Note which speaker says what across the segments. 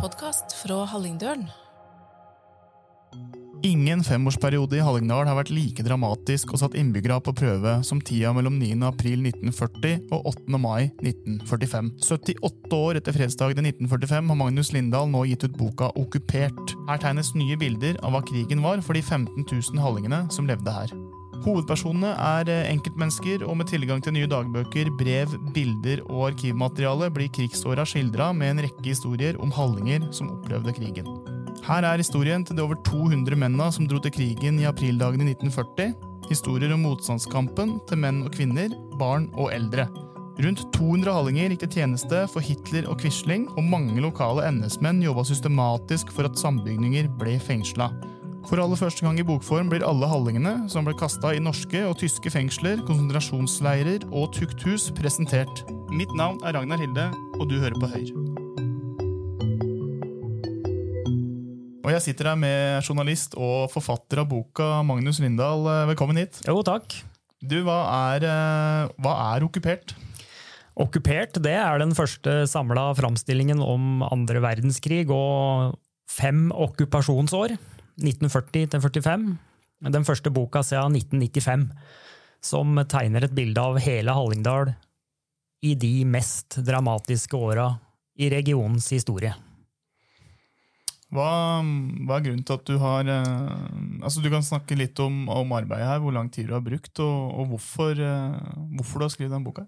Speaker 1: podkast fra Hallingdølen.
Speaker 2: Ingen femårsperiode i Hallingdal har vært like dramatisk og satt innbyggere på prøve som tida mellom 9. april 1940 og 8. mai 1945. 78 år etter fredsdagen i 1945 har Magnus Lindahl nå gitt ut boka Okkupert. Her tegnes nye bilder av hva krigen var for de 15 000 hallingene som levde her. Hovedpersonene er eh, enkeltmennesker, og med tilgang til nye dagbøker, brev, bilder og arkivmateriale blir krigsåra skildra med en rekke historier om hallinger som opplevde krigen. Her er historien til de over 200 mennene som dro til krigen i aprildagene 1940. Historier om motstandskampen til menn og kvinner, barn og eldre. Rundt 200 hallinger gikk til tjeneste for Hitler og Quisling, og mange lokale NS-menn jobba systematisk for at sambygninger ble fengsla. For aller første gang i bokform blir alle hallingene som ble kasta i norske og tyske fengsler, konsentrasjonsleirer og tukthus, presentert. Mitt navn er Ragnar Hilde, og du hører på Høyre. Og jeg sitter her med journalist og forfatter av boka, Magnus Lindahl. Velkommen hit.
Speaker 3: Jo, takk.
Speaker 2: Du, hva er, eh, hva er okkupert?
Speaker 3: Okkupert det er den første samla framstillingen om andre verdenskrig og fem okkupasjonsår. 1940 til 45. Den første boka siden 1995, som tegner et bilde av hele Hallingdal i de mest dramatiske åra i regionens historie.
Speaker 2: Hva, hva, er grunnen til at du har eh, altså Du kan snakke litt om, om arbeidet her, hvor lang tid du har brukt, og, og hvorfor, eh, hvorfor, du har skrevet den boka?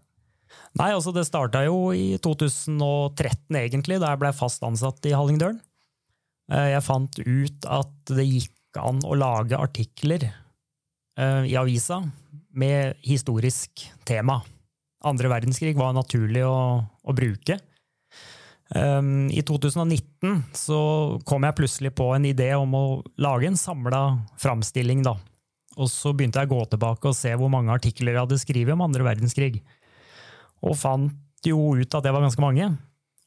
Speaker 3: Nei, altså Det starta jo i 2013, egentlig, da jeg ble fast ansatt i Hallingdølen. Eh, jeg fant ut at det gikk an å lage artikler eh, i avisa med historisk tema. Andre verdenskrig var naturlig å, å bruke. Um, I 2019 så kom jeg plutselig på en idé om å lage en samla framstilling. Da. Og så begynte jeg å gå tilbake og se hvor mange artikler jeg hadde skrevet om andre verdenskrig. Og fant jo ut at det var ganske mange.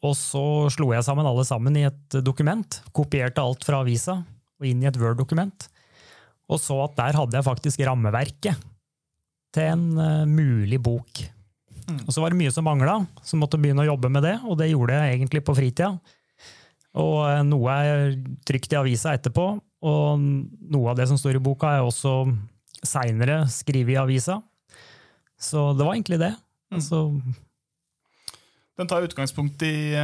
Speaker 3: Og så slo jeg sammen alle sammen i et dokument. Kopierte alt fra avisa og inn i et Word-dokument. Og så at der hadde jeg faktisk rammeverket til en uh, mulig bok. Mm. Og så var det mye som mangla, så måtte begynne å jobbe med det, og det gjorde jeg egentlig på fritida. Og uh, noe er trykt i avisa etterpå, og noe av det som står i boka, er også seinere skrevet i avisa. Så det var egentlig det. Mm. Altså,
Speaker 2: den tar utgangspunkt i,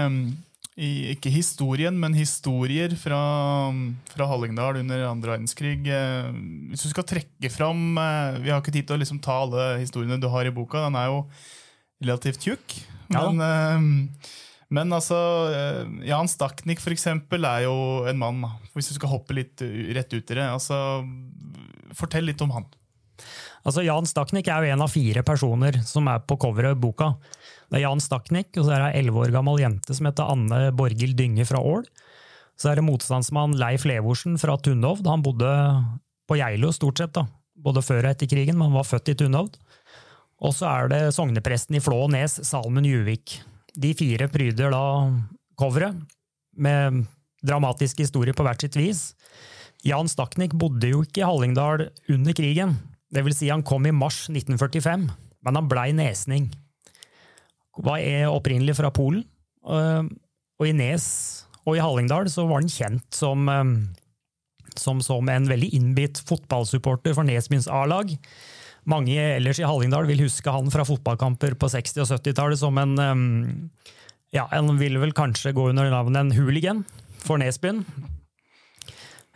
Speaker 2: i, ikke historien, men historier fra, fra Hallingdal under andre verdenskrig. Eh, hvis du skal trekke fram eh, Vi har ikke tid til å liksom ta alle historiene du har i boka. Den er jo relativt tjukk. Ja. Men, eh, men altså, Jan Staknik for eksempel, er jo en mann, hvis du skal hoppe litt rett ut i det. Altså, fortell litt om han.
Speaker 3: Altså, Jan Staknik er jo en av fire personer som er på coveret i boka. Det er Jan Staknik, og så er det ei elleve år gammel jente som heter Anne Borghild Dynge fra Ål. Så er det motstandsmann Leif Levorsen fra Tunhovd. Han bodde på Geilo stort sett, da. både før og etter krigen, men han var født i Tunhovd. Og så er det sognepresten i Flå og Nes, Salmen Juvik. De fire pryder da coveret, med dramatisk historie på hvert sitt vis. Jan Staknik bodde jo ikke i Hallingdal under krigen. Det vil si, han kom i mars 1945, men han blei nesning var opprinnelig fra Polen. Og i Nes og i Hallingdal så var han kjent som, som, som en veldig innbitt fotballsupporter for Nesbyens A-lag. Mange ellers i Hallingdal vil huske han fra fotballkamper på 60- og 70-tallet som en ja, Han ville vel kanskje gå under navnet en hooligan for Nesbyen.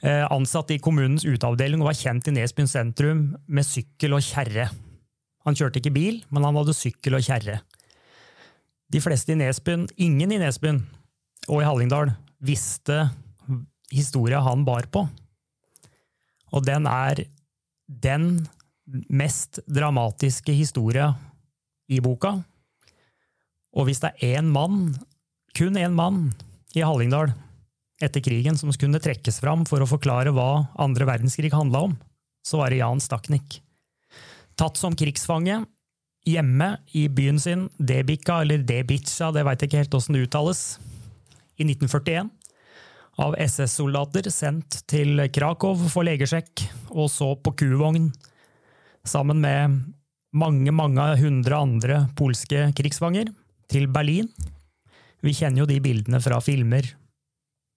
Speaker 3: Eh, ansatt i kommunens uteavdeling og var kjent i Nesbyen sentrum med sykkel og kjerre. Han kjørte ikke bil, men han hadde sykkel og kjerre. De fleste i Nesbyen, ingen i Nesbyen og i Hallingdal, visste historia han bar på. Og den er den mest dramatiske historia i boka. Og hvis det er én mann, kun én mann, i Hallingdal etter krigen som kunne trekkes fram for å forklare hva andre verdenskrig handla om, så var det Jan Staknik. Tatt som krigsfange hjemme i byen sin, Debika, eller Debica, det veit ikke helt åssen det uttales, i 1941. Av SS-soldater sendt til Krakow for legesjekk, og så på kuvogn sammen med mange, mange hundre andre polske krigsfanger til Berlin. Vi kjenner jo de bildene fra filmer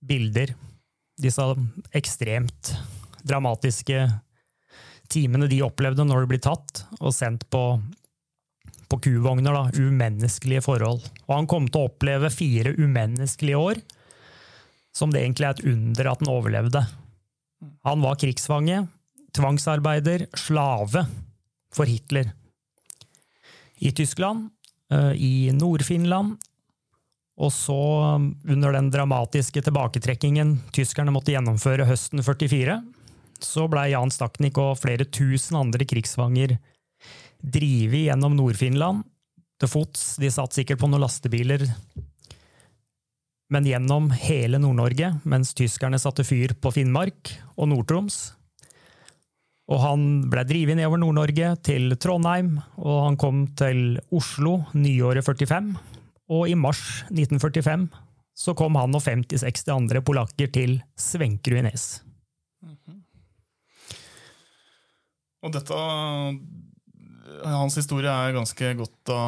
Speaker 3: bilder. Disse ekstremt dramatiske timene de opplevde når de blir tatt og sendt på, på kuvogner. Da, umenneskelige forhold. Og han kom til å oppleve fire umenneskelige år, som det egentlig er et under at han overlevde. Han var krigsfange, tvangsarbeider, slave for Hitler. I Tyskland, eh, i Nord-Finland, og så, under den dramatiske tilbaketrekkingen tyskerne måtte gjennomføre høsten 44, så blei Jan Staknik og flere tusen andre krigsfanger drevet gjennom Nord-Finland til fots. De satt sikkert på noen lastebiler, men gjennom hele Nord-Norge, mens tyskerne satte fyr på Finnmark og Nord-Troms. Og han ble drevet nedover Nord-Norge, til Trondheim, og han kom til Oslo nyåret 45. Og i mars 1945 så kom han og 50-60 andre polakker til Svenkerud i Nes.
Speaker 2: Og dette Hans historie er ganske godt da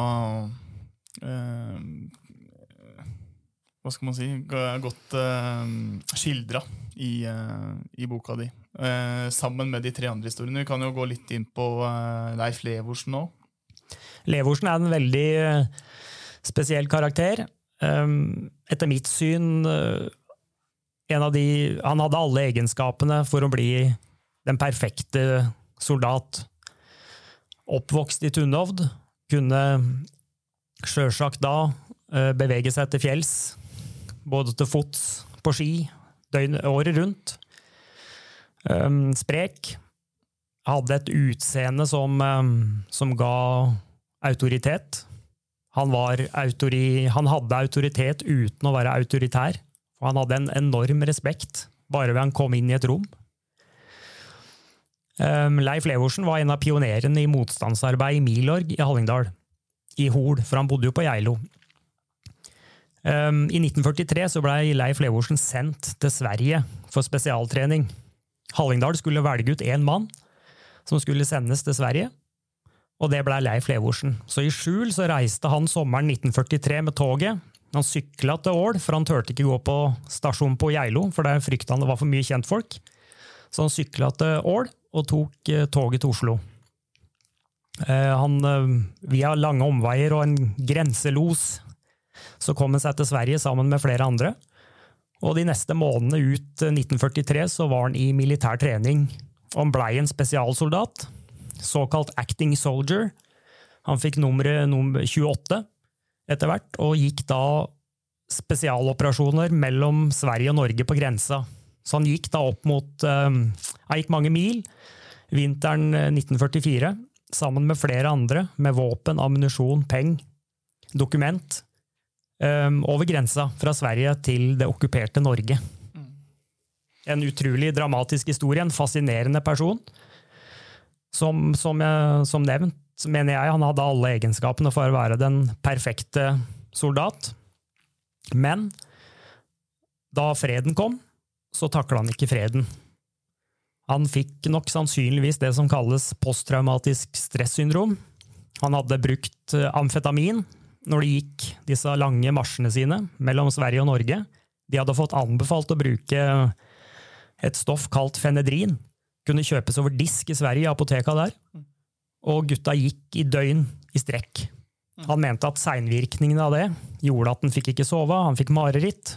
Speaker 2: eh, Hva skal man si Godt uh, skildra i, eh, i, boka di. Eh, sammen med de tre andre historiene. Vi kan jo gå litt inn på eh, Leif Levorsen òg.
Speaker 3: Levorsen er en veldig eh, spesiell karakter. Etter mitt syn de, Han hadde alle egenskapene for å bli den perfekte soldat. Oppvokst i Tunhovd. Kunne sjølsagt da eh, bevege seg til fjells, både til fots, på ski, døgnet, året rundt. Um, sprek. Hadde et utseende som, um, som ga autoritet. Han, autori, han, hadde autoritet uten å være autoritær. Og Han hadde en enorm respekt bare ved han kom inn i et rom. Ehm, Leif Levorsen var en av pionerene i motstandsarbeid i Milorg i Hallingdal, i Hol, for han bodde jo på Geilo. Ehm, I 1943 så ble Leif Levorsen sendt til Sverige for spesialtrening. Hallingdal skulle velge ut én mann som skulle sendes til Sverige, og det ble Leif Levorsen. Så i skjul så reiste han sommeren 1943 med toget. Han sykla til Ål, for han turte ikke gå på stasjonen på Geilo, for der frykta han det var for mye kjentfolk. Så han sykla til Ål, og tok eh, toget til Oslo. Eh, han, eh, via lange omveier og en grenselos så kom han seg til Sverige sammen med flere andre. Og de neste månedene ut 1943 så var han i militær trening. Han blei en spesialsoldat, såkalt acting soldier. Han fikk nummeret nummer 28 etter hvert, og gikk da spesialoperasjoner mellom Sverige og Norge på grensa. Så han gikk da opp mot Han gikk mange mil vinteren 1944, eh, sammen med flere andre, med våpen, ammunisjon, peng, dokument, um, over grensa fra Sverige til det okkuperte Norge. En utrolig dramatisk historie, en fascinerende person. Som, som, jeg, som nevnt mener jeg han hadde alle egenskapene for å være den perfekte soldat. Men da freden kom, så takla han ikke freden. Han fikk nok sannsynligvis det som kalles posttraumatisk stressyndrom. Han hadde brukt eh, amfetamin når de gikk disse lange marsjene sine mellom Sverige og Norge. De hadde fått anbefalt å bruke et stoff kalt fenedrin. Kunne kjøpes over disk i Sverige, i apoteka der. Og gutta gikk i døgn i strekk. Han mente at seinvirkningene av det gjorde at han fikk ikke sove, han fikk mareritt.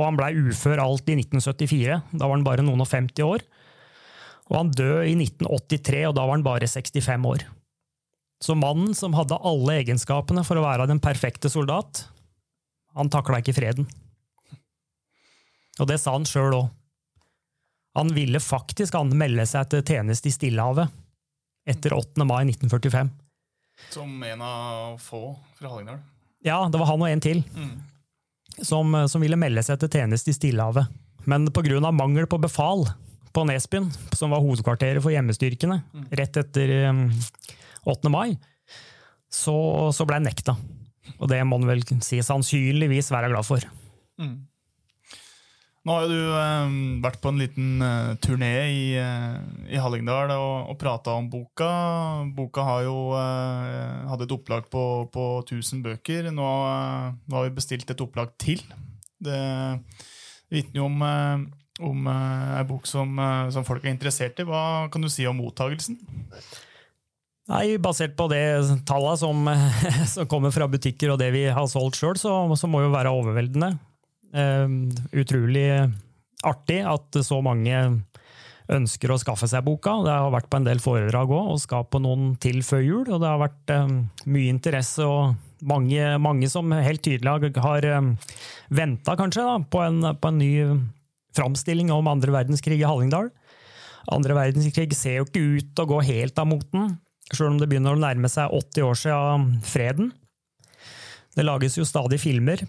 Speaker 3: Og han blei ufør alt i 1974. Da var han bare noen og 50 år. Og han døde i 1983, og da var han bare 65 år. Så mannen som hadde alle egenskapene for å være den perfekte soldat, han takla ikke freden. Og det sa han sjøl òg. Han ville faktisk anmelde seg til tjeneste i Stillehavet etter 8. mai 1945.
Speaker 2: Som en av få fra Hallingdal?
Speaker 3: Ja, det var han og en til. Mm. Som, som, ville melde seg til tjeneste i Stillehavet. Men pga. mangel på befal på Nesbyen, som var hovedkvarteret for hjemmestyrkene, mm. rett etter 8. Um, mai, så, så ble han nekta. Og det må han vel si sannsynligvis være glad for. Mm.
Speaker 2: Nå har jo du eh, vært på en liten eh, turné i, eh, i, Hallingdal og, og prata om boka. Boka jo eh, hadde et opplag på, på 1000 bøker. Nå, eh, nå, har vi bestilt et opplag til. Det vitner jo om, eh, om ei bok som, som folk er interessert i. Hva kan du si om mottagelsen?
Speaker 3: Nei, Basert på det tallene som, som, kommer fra butikker og det vi har solgt sjøl, så, så, må jo være overveldende. Uh, utrolig artig at så mange ønsker å skaffe seg boka. Det har vært på en del foredrag òg, og skal på noen til før jul. Og det har vært um, mye interesse og mange, mange, som helt tydelig har um, venta kanskje da, på, en, på en ny framstilling om andre verdenskrig i Hallingdal. Andre verdenskrig ser jo ikke ut til å gå helt av moten sjøl om det begynner å nærme seg 80 år siden freden. Det lages jo stadig filmer.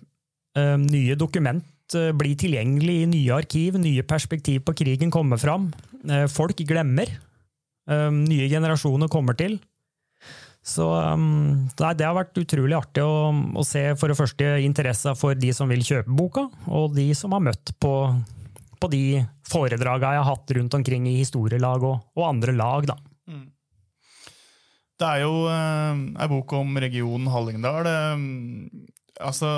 Speaker 3: Eh, nye dokument eh, blir tilgjengelig i nye arkiv, nye perspektiv på krigen kommer fram. Eh, folk glemmer. Nye generasjoner kommer til. Så det har vært utrolig artig å, å, se for det første interesse for de som vil kjøpe boka, og de som har møtt på, på de foredraga jeg har hatt rundt omkring i historielag og, og andre lag. da. Mm.
Speaker 2: Det er jo ei bok om regionen Hallingdal. Altså,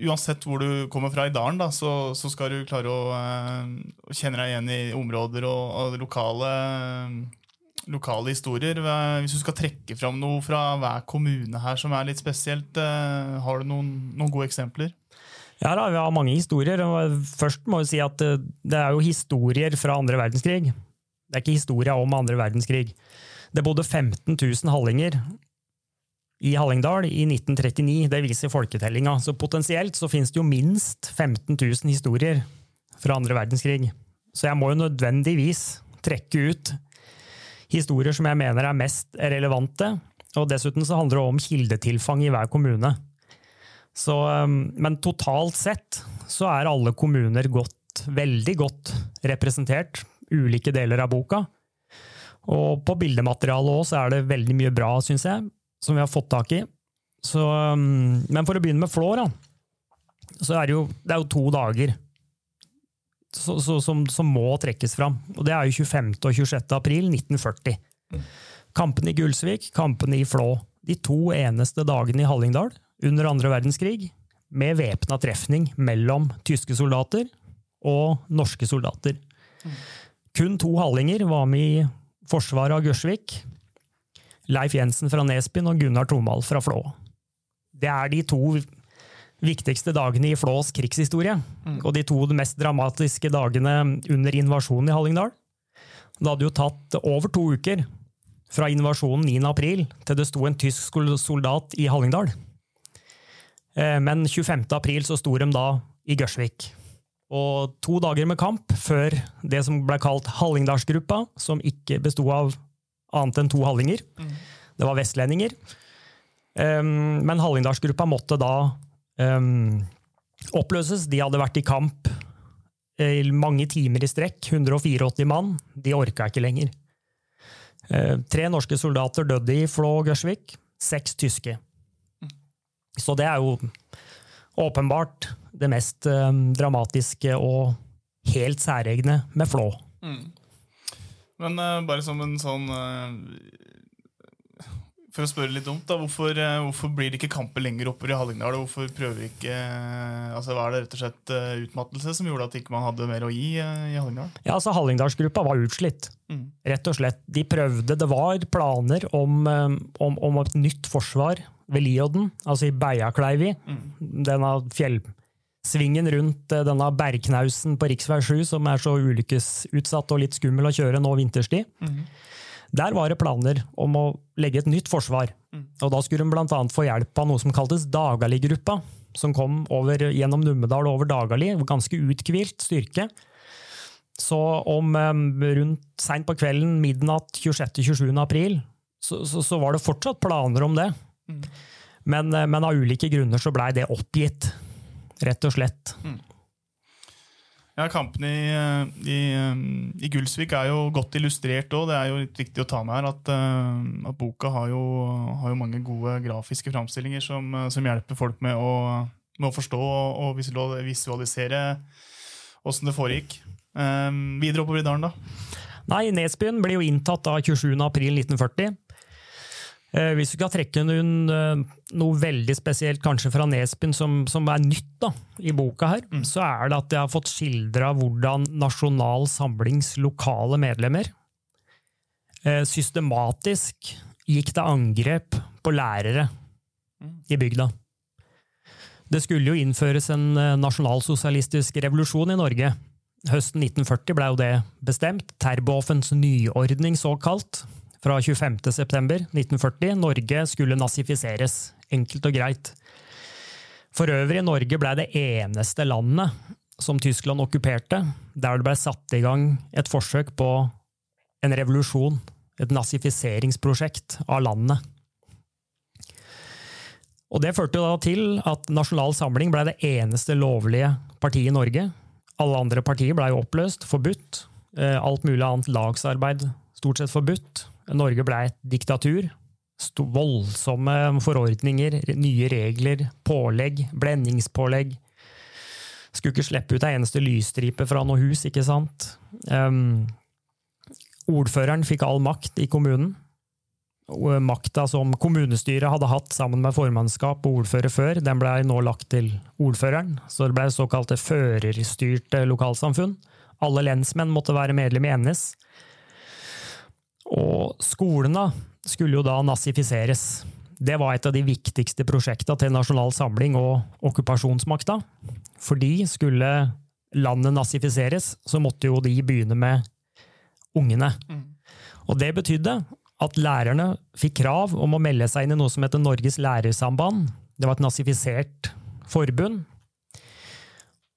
Speaker 2: uansett hvor du kommer fra i dalen, da, så, så, skal du klare å, uh, kjenne deg igjen i områder og, og lokale, lokale, historier. Hvis du skal trekke fram noe fra hver kommune her som er litt spesielt, uh, har du noen, noen gode eksempler?
Speaker 3: Ja, da, Vi har mange historier. Først må jeg si at eh, det er jo historier fra andre verdenskrig. Det er ikke historia om andre verdenskrig. Det bodde 15 000 hallinger i Hallingdal i 1939. Det viser folketellinga. Så potensielt så finnes det jo minst 15 000 historier fra andre verdenskrig. Så jeg må jo nødvendigvis trekke ut historier som jeg mener er mest relevante. Og dessuten så handler det om kildetilfang i hver kommune. Så, um, men totalt sett så er alle kommuner godt, veldig godt representert. Ulike deler av boka. Og på bildematerialet òg er det veldig mye bra, syns jeg, som vi har fått tak i. Så, um, men for å begynne med Flår, da, så er det jo, det er jo to dager så, så, som, som, må trekkes fram. Og det er jo 25. og 26. april 1940. Kampene i Gullsvik, kampene i Flå. De to eneste dagene i Hallingdal under andre verdenskrig med væpna trefning mellom tyske soldater og norske soldater. Kun to hallinger var med i forsvaret av Gørsvik, Leif Jensen fra Nesbyen og Gunnar Tomal fra Flå. Det er de to viktigste dagene i Flås krigshistorie, mm. og de to mest dramatiske dagene under invasjonen i Hallingdal. Det hadde jo tatt over to uker fra invasjonen 9. april til det sto en tysk soldat i Hallingdal. Eh, men 25. april så sto de da i Gørsvik. Og to dager med kamp før det som ble kalt Hallingdalsgruppa, som ikke besto av annet enn to hallinger. Mm. Det var vestlendinger. Um, men Hallingdalsgruppa måtte da um, oppløses. De hadde vært i kamp i mange timer i strekk, 184 mann. De orka ikke lenger. Uh, tre norske soldater døde i Flå og Gørsvik, seks tyske. Mm. Så det er jo åpenbart det mest um, dramatiske og helt særegne med Flå. Mm.
Speaker 2: Men uh, bare som en sånn uh, For å spørre litt dumt, da, hvorfor, uh, hvorfor, blir det ikke kamper lenger oppover i Hallingdal? Hvorfor prøver ikke altså Var det rett og slett utmattelse som gjorde at ikke man hadde mer å gi i Hallingdal?
Speaker 3: Ja, altså Hallingdalsgruppa var utslitt. Mm. Rett og slett. De prøvde. Det var planer om, om, om et nytt forsvar ved Lioden, altså i Beiakleivi. Mm. Denne fjell svingen rundt eh, denne bergknausen på rv. 7, som er så ulykkesutsatt og litt skummel å kjøre nå vinterstid. Mm. Der var det planer om å legge et nytt forsvar. Mm. Og da skulle de bl.a. få hjelp av noe som kaltes Dagali-gruppa, som kom over, gjennom Numedal over Dagali. Ganske uthvilt styrke. Så om um, rundt seint på kvelden, midnatt 26.-27. april, så, så, så, var det fortsatt planer om det. Mm. Men, eh, men, av ulike grunner så blei det oppgitt rett og slett. Mm.
Speaker 2: Ja, Kampene i, i, i, Gulsvik er jo godt illustrert òg. Det er jo litt viktig å ta med her at, uh, at boka har jo, har jo, mange gode grafiske framstillinger som, som, hjelper folk med å, med å forstå og, visualisere åssen det foregikk. Um, videre oppover i dalen, da?
Speaker 3: Nei, Nesbyen ble jo inntatt av 27.4.1940. Eh, hvis du skal trekke noen, eh, noe veldig spesielt kanskje fra Nesbyen som, som er nytt da, i boka, her, mm. så er det at jeg har fått skildra hvordan Nasjonal Samlings lokale medlemmer eh, systematisk gikk til angrep på lærere mm. i bygda. Det skulle jo innføres en nasjonalsosialistisk revolusjon i Norge. Høsten 1940 ble jo det bestemt. Terboffens nyordning, såkalt fra 25.9.1940. Norge skulle nazifiseres. Enkelt og greit. For øvrig, Norge ble det eneste landet som Tyskland okkuperte, der det ble satt i gang et forsøk på en revolusjon, et nazifiseringsprosjekt av landet. Og Det førte da til at Nasjonal Samling ble det eneste lovlige partiet i Norge. Alle andre partier ble oppløst, forbudt. Eh, alt mulig annet lagsarbeid stort sett forbudt. Norge ble et diktatur. Voldsomme forordninger, nye regler, pålegg, blendingspålegg. Skulle ikke slippe ut ei eneste lysstripe fra noe hus, ikke sant? Um, ordføreren fikk all makt i kommunen. Makta som kommunestyret hadde hatt sammen med formannskap og ordfører før, den ble nå lagt til ordføreren. Så det ble såkalte førerstyrte lokalsamfunn. Alle lensmenn måtte være medlem i NS. Og skolene skulle jo da nazifiseres. Det var et av de viktigste prosjektene til Nasjonal Samling og okkupasjonsmakta. Fordi skulle landet nazifiseres, så måtte jo de begynne med ungene. Mm. Og det betydde at lærerne fikk krav om å melde seg inn i noe som heter Norges lærersamband. Det var et nazifisert forbund.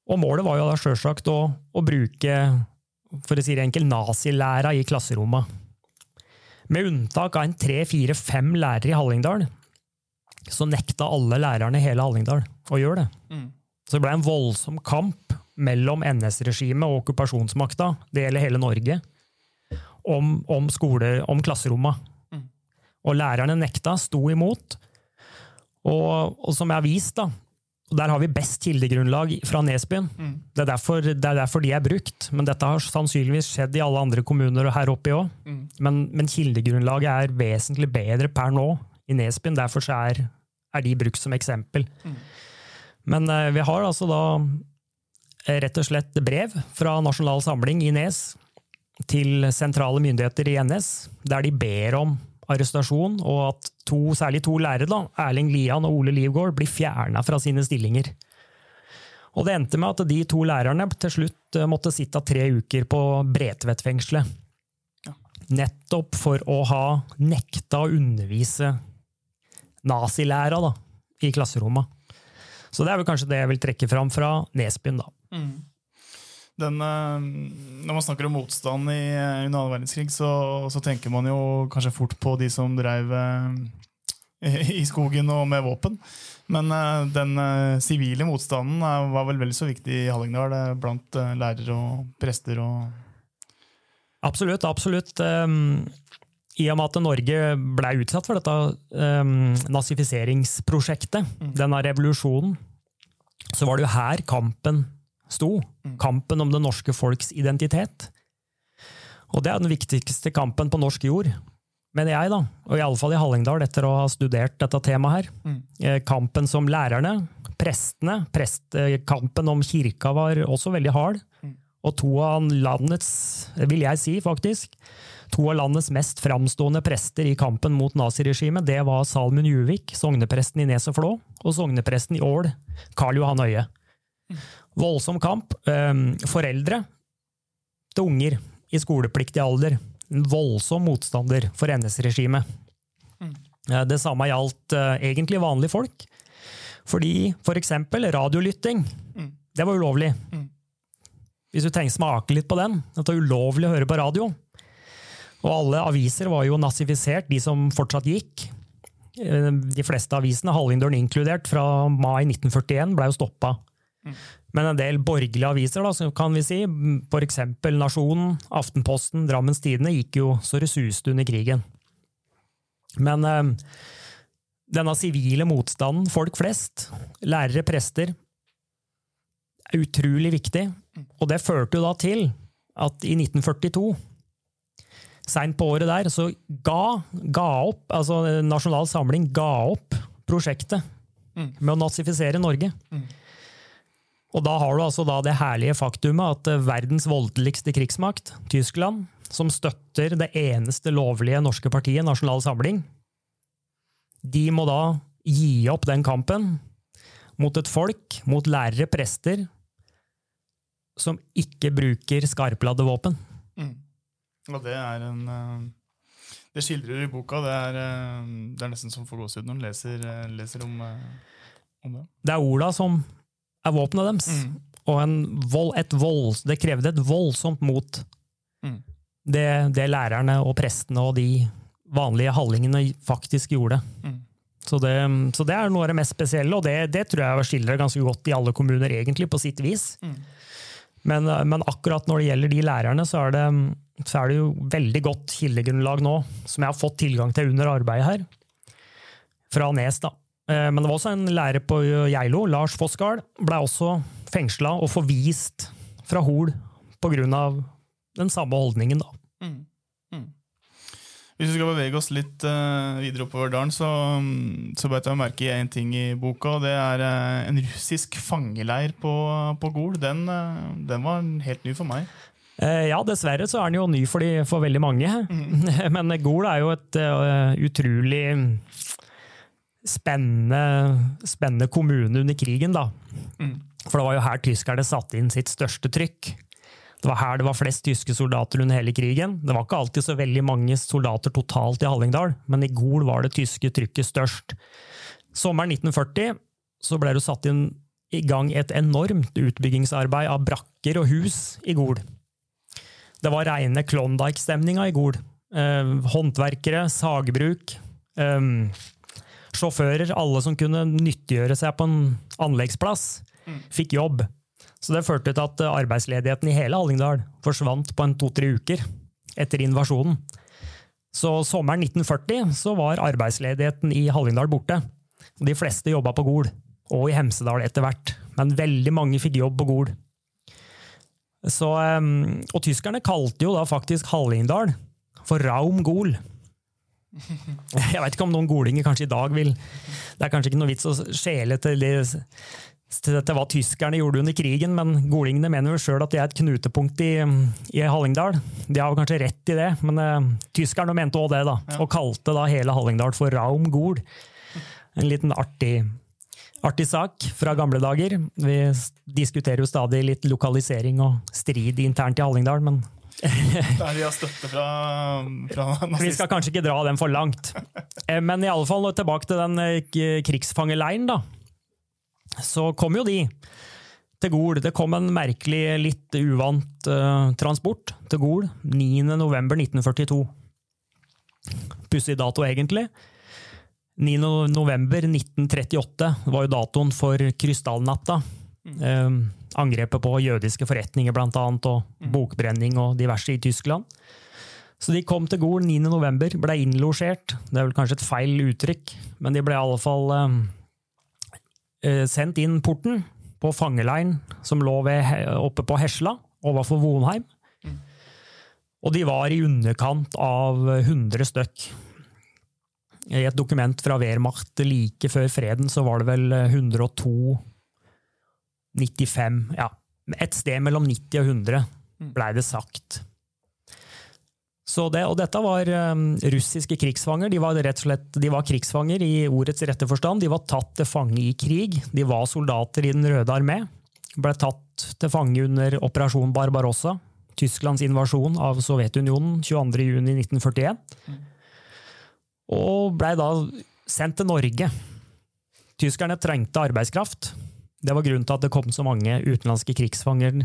Speaker 3: Og målet var jo da sjølsagt å, å, bruke, for å si det enkelt, nazilæra i klasserommet. Med unntak av en tre, fire, fem lærere i Hallingdal, så nekta alle lærerne i hele Hallingdal å gjøre det. Mm. Så det ble en voldsom kamp mellom NS-regimet og okkupasjonsmakta, det gjelder hele Norge, om, om, skole, om klasseromma. Mm. Og lærerne nekta, sto imot. Og, og som jeg har vist, da, og Der har vi best kildegrunnlag fra Nesbyen. Mm. Det, er derfor, det, er derfor, de er brukt. Men dette har sannsynligvis skjedd i alle andre kommuner og her oppe òg. Mm. Men, men, kildegrunnlaget er vesentlig bedre per nå i Nesbyen. Derfor er, er, de brukt som eksempel. Mm. Men eh, vi har altså da eh, rett og slett brev fra Nasjonal Samling i Nes til sentrale myndigheter i NS, der de ber om arrestasjon, og at to, særlig to lærere, da, Erling Lian og Ole Livgård, blir fjerna fra sine stillinger. Og det endte med at de to lærerne til slutt eh, måtte sitte tre uker på Bredtvet-fengselet. Nettopp for å ha nekta å undervise nazilæra da, i klasserommet. Så det er vel kanskje det jeg vil trekke fram fra Nesbyen, da. Mm
Speaker 2: den, eh, når man snakker om motstand i eh, under annen verdenskrig, så, så, tenker man jo kanskje fort på de som drev eh, i skogen og med våpen. Men den sivile motstanden var vel vel så viktig i Hallingdal blant lærere og prester og
Speaker 3: Absolutt. absolutt. Um, I og med at Norge ble utsatt for dette um, nazifiseringsprosjektet, mm. denne revolusjonen, så var det jo her kampen sto. Mm. Kampen om det norske folks identitet. Og det er den viktigste kampen på norsk jord, mener jeg, da. Og iallfall i Hallingdal, etter å ha studert dette temaet her. Mm. Eh, kampen som lærerne, prestene, prestkampen om kirka var også veldig hard. Mm. Og to av landets, vil jeg si faktisk, to av landets mest framstående prester i kampen mot naziregimet, det var Salmund Juvik, sognepresten i Nes og Flå, og sognepresten i Ål, Karl Johan Øie. Mm. Voldsom kamp. Ehm, foreldre til unger i skolepliktig alder. En voldsom motstander for NS-regimet. Mm. Det samme gjaldt eh, egentlig vanlige folk. Fordi for eksempel radiolytting, mm. det var ulovlig. Mm. Hvis du tenker smake litt på den. Det var ulovlig å høre på radio. Og alle aviser var jo nazifisert, de som fortsatt gikk. Eh, de fleste avisene, Hallingdølen inkludert, fra mai 1941 ble jo stoppa. Mm. Men en del borgerlige aviser, da, kan vi si, f.eks. Nasjonen, Aftenposten, Drammens Tidende, gikk jo så det suste under krigen. Men eh, denne sivile motstanden, folk flest, lærere, prester, er utrolig viktig. Og det førte jo da til at i 1942 Seint på året der så ga, ga opp, altså Nasjonal Samling ga opp prosjektet med å nazifisere Norge. Og da har du altså da det herlige faktumet at eh, verdens voldeligste krigsmakt, Tyskland, som støtter det eneste lovlige norske partiet, Nasjonal Samling, de må da gi opp den kampen mot et folk, mot lærere, prester, som ikke bruker skarpladde våpen.
Speaker 2: Og det er en eh, Det skildrer du i boka. Det er, eh, det er nesten som får gåsehud når en leser, leser om, om det.
Speaker 3: Det er Ola som er våpenet deres. Og en vold, et vold, det krevde et voldsomt mot,
Speaker 2: Mm.
Speaker 3: det, det lærerne og prestene og de vanlige hallingene faktisk gjorde.
Speaker 2: Mm.
Speaker 3: Så, det, så det er noe av det mest spesielle, og det, det tror jeg skildrer ganske godt i alle kommuner, egentlig, på sitt vis.
Speaker 2: Mm.
Speaker 3: Men, men akkurat når det gjelder de lærerne, så er det, så er det jo veldig godt kildegrunnlag nå, som jeg har fått tilgang til under arbeidet her, fra Nes. da. Eh, Men det var også en lærer på Geilo, Lars Fossgard, ble også fengsla og forvist fra Hol pga. den samme holdningen. da.
Speaker 2: Hvis vi skal bevege oss litt uh, videre oppover dalen, så, um, så beit jeg merke i én ting i boka. og Det er uh, en russisk fangeleir på, på Gol. Den, uh, den var helt ny for meg.
Speaker 3: Eh, Ja, dessverre så er den jo ny for, de, for veldig mange. Men Gol er jo et eh, utrolig spennende, spennende kommune under krigen, da. For det var jo her tyskerne satte inn sitt største trykk. Det var her det var flest tyske soldater under hele krigen. Det var ikke alltid så veldig mange soldater totalt i Hallingdal, men i Gol var det tyske trykket størst. Sommeren 1940 så ble det satt inn i gang et enormt utbyggingsarbeid av brakker og hus i Gol. Det var reine Klondyke-stemninga i Gol. Eh, håndverkere, sagbruk, eh, sjåfører, alle som kunne nyttiggjøre seg på en anleggsplass, fikk jobb. Så det førte til at arbeidsledigheten i hele Hallingdal forsvant på en to-tre uker etter invasjonen. Så sommeren 1940 så var arbeidsledigheten i Hallingdal borte. De fleste jobba på Gol, og i Hemsedal etter hvert. Men veldig mange fikk jobb på Gol. Så, um, og tyskerne kalte jo da faktisk Hallingdal for Raum Gol. Jeg vet ikke om noen golinger kanskje i dag vil Det er kanskje ikke noe vits å skjele til, det, til dette hva tyskerne gjorde under krigen, men golingene mener jo sjøl at det er et knutepunkt i, i Hallingdal. De har kanskje rett i det, men uh, tyskerne mente òg det, da. Og kalte da hele Hallingdal for Raum Gol. En liten artig artig sak fra gamle dager. Vi diskuterer jo stadig litt lokalisering og strid internt i Hallingdal, men
Speaker 2: Der de har støtte fra, fra
Speaker 3: vi skal kanskje ikke dra den for langt. Eh, Men i alle fall tilbake til den eh, krigsfangeleiren, da. Så kom jo de til Gol. Det kom en merkelig, litt uvant uh, transport til Gol 9.11.1942. Pussig dato, egentlig. 9.11.1938 var jo datoen for krystallnatta. Eh, angrepet på jødiske forretninger, blant annet, og bokbrenning og diverse i Tyskland. Så de kom til Gol 9.11., ble innlosjert. Det er vel kanskje et feil uttrykk, men de ble i alle fall eh, eh, sendt inn porten på fangeleiren som lå ved, oppe på Hesla, overfor Vonheim. Og de var i underkant av 100 stykk. I et dokument fra Wehrmacht like før freden så var det vel 102 95, ja. Et sted mellom 90 og 100 blei det sagt. Så det, og dette var um, russiske krigsfanger. De var slett de var krigsfanger i ordets rette forstand. De var tatt til fange i krig. De var soldater i Den røde armé. Ble tatt til fange under operasjon Barbarossa, Tysklands invasjon av Sovjetunionen 22.6.1941. Og blei da sendt til Norge. Tyskerne trengte arbeidskraft. Det var grunnen til at det kom så mange utenlandske krigsfanger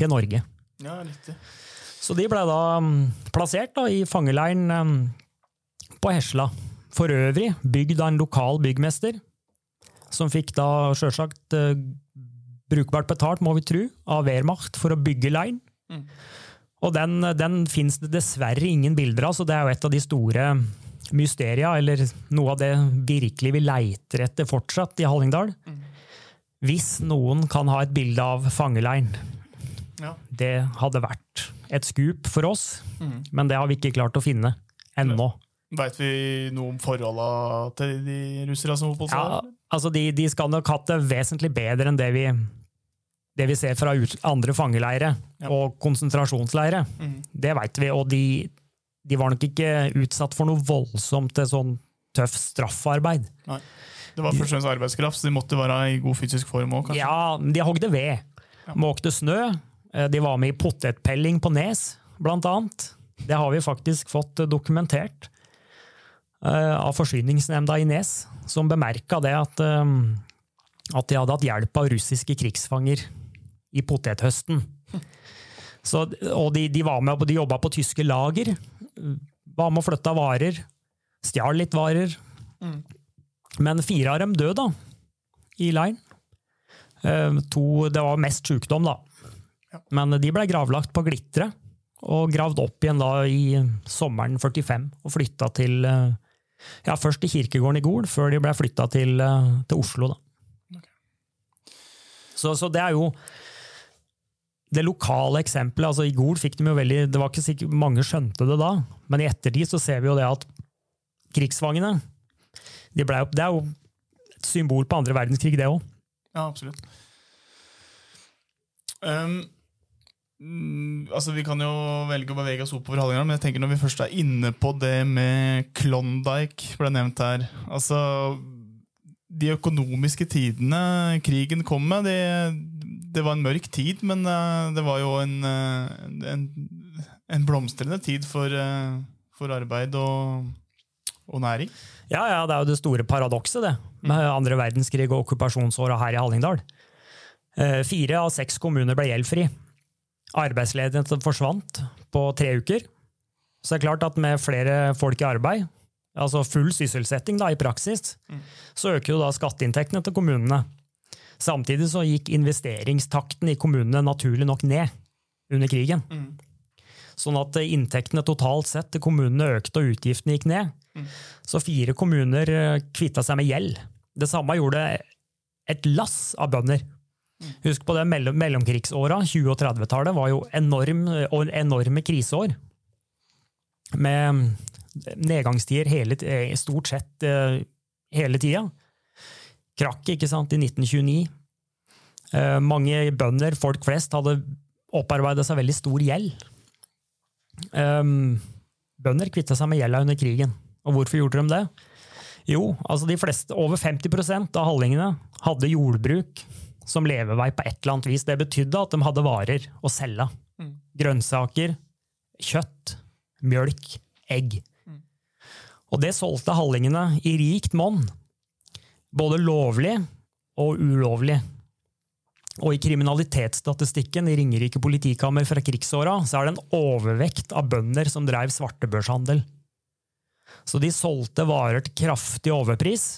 Speaker 3: til Norge.
Speaker 2: Ja, riktig.
Speaker 3: Så de ble da mm, plassert da, i fangeleiren mm, på Hesla. For øvrig bygd av en lokal byggmester, som fikk da sjølsagt eh, brukbart betalt, må vi tro, av Wehrmacht for å bygge leiren. Og den, den fins det dessverre ingen bilder av, så det er jo et av de store mysteria, eller noe av det virkelig vi leiter etter fortsatt i Hallingdal. Hvis noen kan ha et bilde av fangeleiren,
Speaker 2: Ja.
Speaker 3: det hadde vært et skup for oss, men det har vi ikke klart å finne ennå.
Speaker 2: Veit vi noe om forholda til de russerne som
Speaker 3: Ja, altså de, de skal nok hatt det vesentlig bedre enn det vi, det vi ser fra ut, andre fangeleire
Speaker 2: Ja.
Speaker 3: og konsentrasjonsleire.
Speaker 2: Mm.
Speaker 3: Det veit vi, og de, de var nok ikke utsatt for noe voldsomt til sånn tøff straffarbeid.
Speaker 2: Det var først og fremst arbeidskraft, så de måtte være i god fysisk form òg.
Speaker 3: Ja, de hogde ved, måkte snø, eh, de var med i potetpelling på Nes, blant annet. Det har vi faktisk fått dokumentert eh, av Forsyningsnemnda i Nes, som bemerka det at, eh, at de hadde hatt hjelp av russiske krigsfanger i potethøsten. Så, og de, de var med, de jobba på tyske lager, var med og flytta varer, stjal litt varer.
Speaker 2: Mm.
Speaker 3: Men fire av dem døde, da, i leiren. Eh, To, det var mest sykdom, da. Men de ble gravlagt på Glitre, og gravd opp igjen da i sommeren 45, og flytta til eh, ja, Først til kirkegården i Gol, før de ble flytta til, eh, til Oslo. da.
Speaker 2: Okay.
Speaker 3: Så, så det er jo det lokale eksempelet. altså I Gol fikk de jo veldig Det var ikke sikkert mange skjønte det da, men i ettertid så ser vi jo det at krigsfangene de ble, Det er jo et symbol på andre verdenskrig, det òg.
Speaker 2: Ja, absolutt. Um, altså Vi kan jo velge å bevege oss oppover Hallingdal, men jeg tenker når vi først er inne på det med Klondyke, ble nevnt her Altså, De økonomiske tidene krigen kom med, det, det var en mørk tid, men eh, det var jo en, eh, en, en blomstrende tid for, eh, for arbeid og, og næring.
Speaker 3: Ja, ja, det er jo det store paradokset, det, med andre verdenskrig og okkupasjonsåra her i Hallingdal. Eh, Fire av seks kommuner ble gjeldfri. Arbeidsledigheten forsvant på tre uker. Så det er klart at med flere folk i arbeid, altså full sysselsetting da, i praksis, så øker jo da skatteinntektene til kommunene. Samtidig så gikk investeringstakten i kommunene naturlig nok ned under krigen. Sånn at eh, inntektene totalt sett til kommunene økte og utgiftene gikk ned. Så fire kommuner eh, kvitta seg med gjeld. Det samme gjorde et lass av bønder. Husk på det mellom, mellomkrigsåra, 20- og 30-tallet, var jo enorm, og enorme kriseår. Med nedgangstider hele, eh, stort sett eh, hele tida. Krakket, ikke sant, i 1929. Eh, Mange bønder, folk flest, hadde opparbeidet seg veldig stor gjeld. Um, bønder kvitta seg med gjelda under krigen. Og hvorfor gjorde de det? Jo, altså de fleste, over 50% av hallingene hadde jordbruk som levevei på et eller annet vis. Det betydde at de hadde varer å selge.
Speaker 2: Mm.
Speaker 3: Grønnsaker, kjøtt, mjølk, egg. Og det solgte hallingene i rikt monn. Både lovlig og ulovlig. Og i kriminalitetsstatistikken i Ringerike politikammer fra krigsåra så er det en overvekt av bønder som drev svartebørshandel. Så de solgte varer til kraftig overpris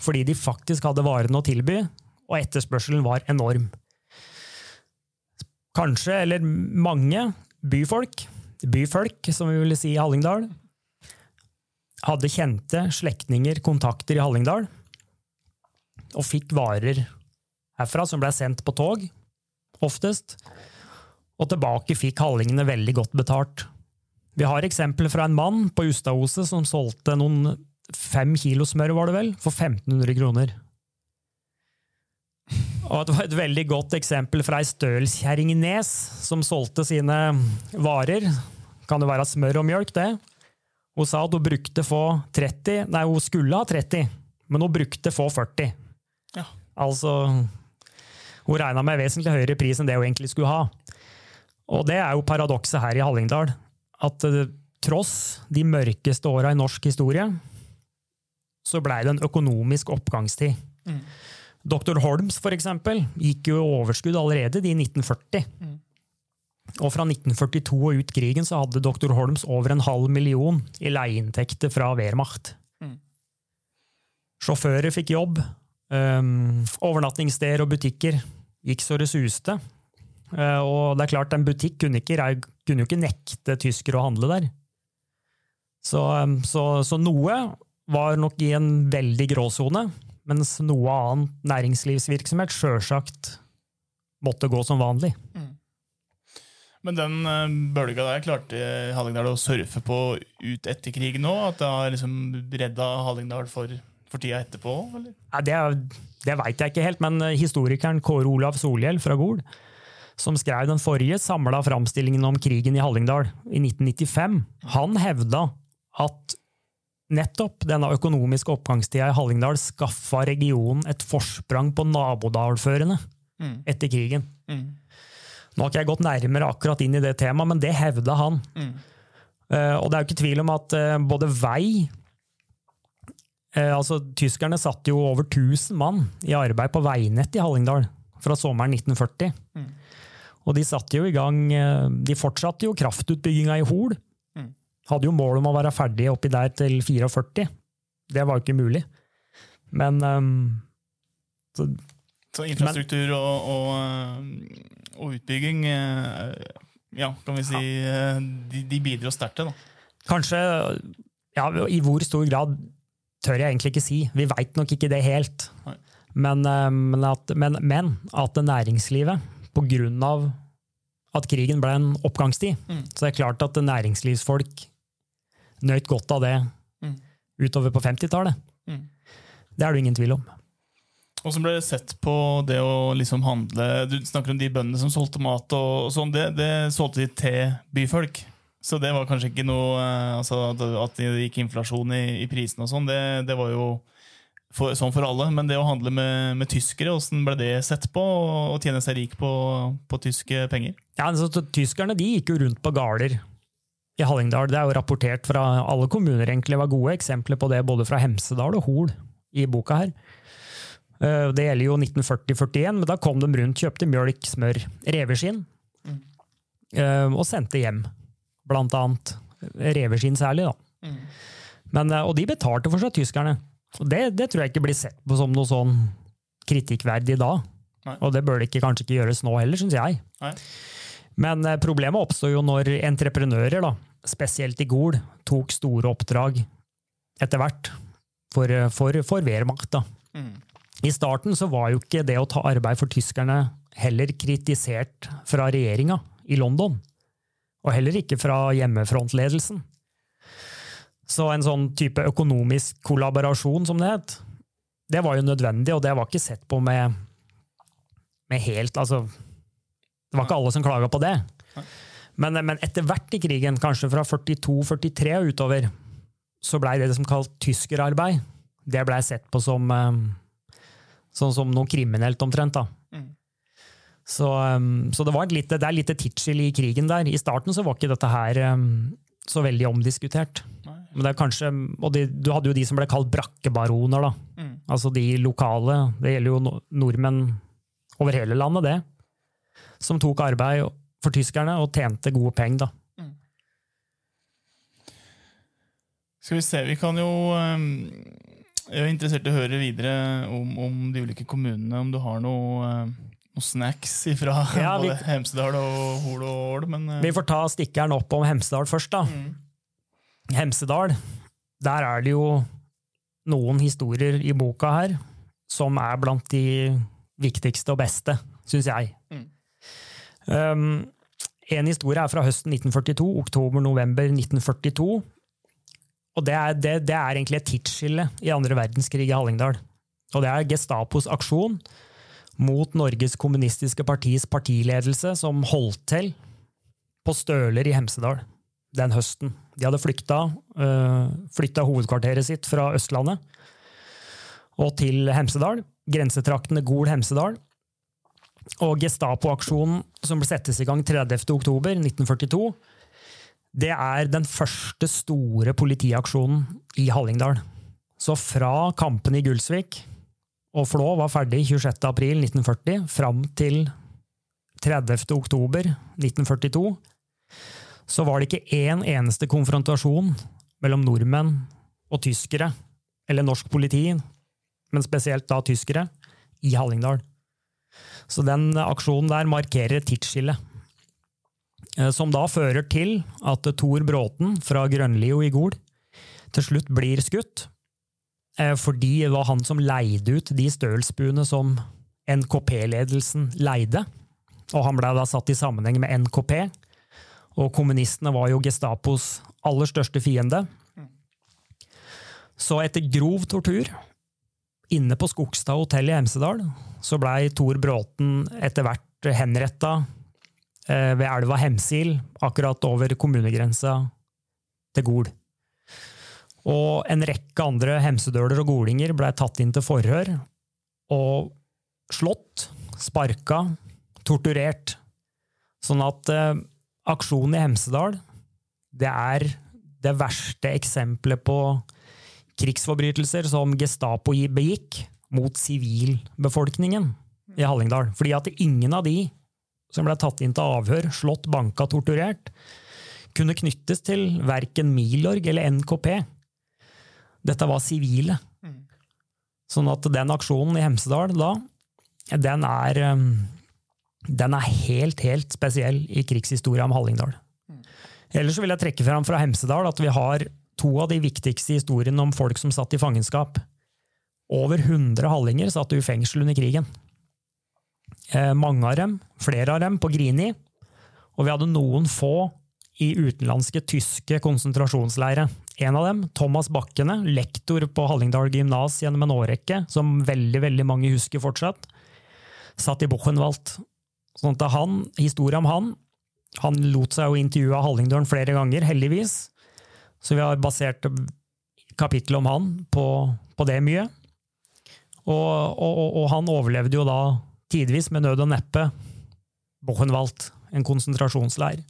Speaker 3: fordi de faktisk hadde varene å tilby, og etterspørselen var enorm. Kanskje, eller mange, byfolk, byfolk som vi ville si i Hallingdal, hadde kjente slektninger, kontakter i Hallingdal, og fikk varer herfra som ble sendt på tog, oftest, og tilbake fikk hallingene veldig godt betalt. Vi har eksempler fra en mann på Ustadhuset som solgte noen fem kilo smør, var det vel, for 1500 kroner. Og det var et veldig godt eksempel fra ei stølskjerring i Nes, som solgte sine varer. Kan det være smør og mjølk, det? Hun sa at hun brukte få 30, nei, hun skulle ha 30, men hun brukte få 40.
Speaker 2: Ja.
Speaker 3: Altså Hun regna med vesentlig høyere pris enn det hun egentlig skulle ha. Og det er jo paradokset her i Hallingdal. At eh, tross de mørkeste åra i norsk historie, så blei det en økonomisk oppgangstid.
Speaker 2: Mm.
Speaker 3: Dr. Holms, for eksempel, gikk jo i overskudd allerede i 1940.
Speaker 2: Mm.
Speaker 3: Og fra 1942 og ut krigen så hadde Dr. Holms over en halv million i leieinntekter fra Wehrmacht.
Speaker 2: Mm.
Speaker 3: Sjåfører fikk jobb. Um, overnattingssteder og butikker gikk så det suste. Uh, og det er klart, en butikk kunne, ikke, kunne jo ikke nekte tyskere å handle der. Så, um, så, så noe var nok i en veldig gråsone, mens noe annen næringslivsvirksomhet sjølsagt måtte gå som vanlig.
Speaker 2: Men den eh, bølga der klarte Hallingdal å surfe på ut etter krigen nå? At det har liksom redda Hallingdal for, for tida etterpå? Eller?
Speaker 3: Ja, det det veit jeg ikke helt, men eh, historikeren Kåre Olav Solhjell fra Gol, som skrev den forrige samla framstillingen om krigen i Hallingdal i 1995, han hevda at nettopp denne økonomiske oppgangstida i Hallingdal skaffa regionen et forsprang på nabodalførene
Speaker 2: Mm.
Speaker 3: etter krigen.
Speaker 2: Mm.
Speaker 3: Nå har ikke jeg gått nærmere akkurat inn i det temaet, men det hevda han.
Speaker 2: Mm.
Speaker 3: Uh, og det er jo ikke tvil om at uh, både vei uh, altså Tyskerne satte jo over 1000 mann i arbeid på veinettet i Hallingdal fra sommeren 1940.
Speaker 2: Mm.
Speaker 3: Og de satte jo i gang eh, De fortsatte jo kraftutbygginga i Hol.
Speaker 2: Mm.
Speaker 3: Hadde jo mål om å være ferdig oppi der til 44. Det var jo ikke mulig. Men um, så,
Speaker 2: Så infrastruktur og, og, eh, og utbygging eh, Ja, kan vi si ja. de, de bidro sterkt til, da.
Speaker 3: Kanskje Ja, i hvor stor grad tør jeg egentlig ikke si. Vi veit nok ikke det helt. Men, men, at, men, men at næringslivet, av at krigen ble en oppgangstid,
Speaker 2: Mm.
Speaker 3: så er klart at næringslivsfolk nøt godt av det
Speaker 2: Mm.
Speaker 3: utover på 50-tallet.
Speaker 2: Mm.
Speaker 3: Det er det ingen tvil om.
Speaker 2: Så ble det sett på det å liksom handle Du snakker om de bøndene som solgte mat, og sånn, det, det solgte de til byfolk. Så det var kanskje ikke noe eh, altså at det gikk inflasjon i, i prisene og sånn, det, det var jo for, sånn for alle. Men det å handle med, med tyskere, åssen ble det sett på? Å tjene seg rik på, på tyske penger?
Speaker 3: Ja, altså, tyskerne de gikk jo rundt på gårder i Hallingdal. Det er jo rapportert fra alle kommuner, egentlig. Var gode eksempler på det både fra Hemsedal og Hol i boka her. Eh, Det gjelder jo 1940-41, men da kom de rundt, kjøpte mjølk, smør, reveskinn,
Speaker 2: Mm.
Speaker 3: eh, og sendte hjem. Blant annet reveskinn særlig, da. Men, eh, og de betalte for seg, tyskerne. Det, det tror jeg ikke blir sett på som noe sånn kritikkverdig da.
Speaker 2: Nei.
Speaker 3: Og det bør det ikke, kanskje ikke gjøres nå heller, syns jeg.
Speaker 2: Nei.
Speaker 3: Men eh, problemet oppstår jo når entreprenører, da, spesielt i Gol, tok store oppdrag etter hvert for, eh, for, for Wehrmacht. Da.
Speaker 2: Mm.
Speaker 3: I starten så var jo ikke det å ta arbeid for tyskerne heller kritisert fra regjeringa i London. Og heller ikke fra hjemmefrontledelsen. Så en sånn type økonomisk kollaborasjon, som det het, det var jo nødvendig, og det var ikke sett på med, med helt Altså, det var ikke alle som klaga på det. Men, men etter hvert i krigen, kanskje fra 42-43 og utover, så blei det som kalt tyskerarbeid. Det blei sett på som eh, sånn som noe kriminelt, omtrent. da.
Speaker 2: Mm.
Speaker 3: Så, um, så det, var et lite, det er litt tidsskille i krigen der. I starten så var ikke dette her um, så veldig omdiskutert.
Speaker 2: Nei.
Speaker 3: Men det er kanskje, og de, Du hadde jo de som ble kalt brakkebaroner. da.
Speaker 2: Mm.
Speaker 3: Altså de lokale. Det gjelder jo nordmenn over hele landet, det. Som tok arbeid for tyskerne og tjente gode penger. da.
Speaker 2: Skal vi se, vi kan jo ehm, Jeg er interessert i å høre videre om, om de ulike kommunene, om du har noe, ehm, noe snacks fra
Speaker 3: Ja, vi-
Speaker 2: både Hemsedal og Hol og Ål. Men eh,
Speaker 3: Vi får ta stikkeren opp om Hemsedal først. da.
Speaker 2: mm,
Speaker 3: Hemsedal, der er det jo noen historier i boka her som er blant de viktigste og beste, syns jeg.
Speaker 2: Mm.
Speaker 3: Um, en historie er fra høsten 1942, oktober-november 1942. Og det er, det, det er egentlig et tidsskille i andre verdenskrig i Hallingdal. Og det er Gestapos aksjon mot Norges kommunistiske partis partiledelse som holdt til på Støler i Hemsedal den høsten. De hadde flykta, øh, flytta hovedkvarteret sitt fra Østlandet og til Hemsedal, grensetraktene Gol-Hemsedal. Og Gestapo-aksjonen som ble settes i gang 30. oktober 1942, det er den første store politiaksjonen i Hallingdal. Så fra kampene i Gulsvik og Flå var ferdig 26. april 1940, fram til 30. oktober 1942, så var det ikke én eneste konfrontasjon mellom nordmenn og tyskere, eller norsk politi, men spesielt da tyskere, i Hallingdal. Så den aksjonen der markerer et tidsskille. Eh, Som da fører til at Tor Bråten fra Grønlio i Gol til slutt blir skutt. eh, Fordi det var han som leide ut de stølsbuene som NKP-ledelsen leide. Og han ble da satt i sammenheng med NKP, Og kommunistene var jo Gestapos aller største fiende. Så etter grov tortur, inne på Skogstad hotell i Hemsedal, så blei Tor Bråten etter hvert henretta eh, ved elva Hemsil, akkurat over kommunegrensa til Gol. Og en rekke andre hemsedøler og golinger blei tatt inn til forhør og slått, sparka, torturert. Sånn at eh, aksjonen i Hemsedal det er det verste eksempelet på krigsforbrytelser som Gestapo begikk mot sivilbefolkningen i Hallingdal. Fordi at ingen av de som ble tatt inn til avhør, slått, banka, torturert, kunne knyttes til verken Milorg eller NKP. Dette var sivile. Sånn at den aksjonen i Hemsedal da, den er, um, den er helt, helt spesiell i krigshistoria om Hallingdal. Ellers vil jeg trekke fram fra Hemsedal at vi har to av de viktigste historiene om folk som satt i fangenskap. Over 100 hallinger satt i fengsel under krigen. Eh, mange av dem, flere av dem, på Grini. Og vi hadde noen få i utenlandske tyske konsentrasjonsleire. En av dem, Thomas Bakkene, lektor på Hallingdal gymnas gjennom en årrekke, som veldig veldig mange husker fortsatt, satt i Buchenwald. Sånn at han, historien om han Han lot seg jo intervjue av Hallingdølen flere ganger, heldigvis. Så vi har basert kapittelet om han på, på det mye. Og, og, og, han overlevde jo da tidvis med nød og neppe Buchenwald, en konsentrasjonsleir.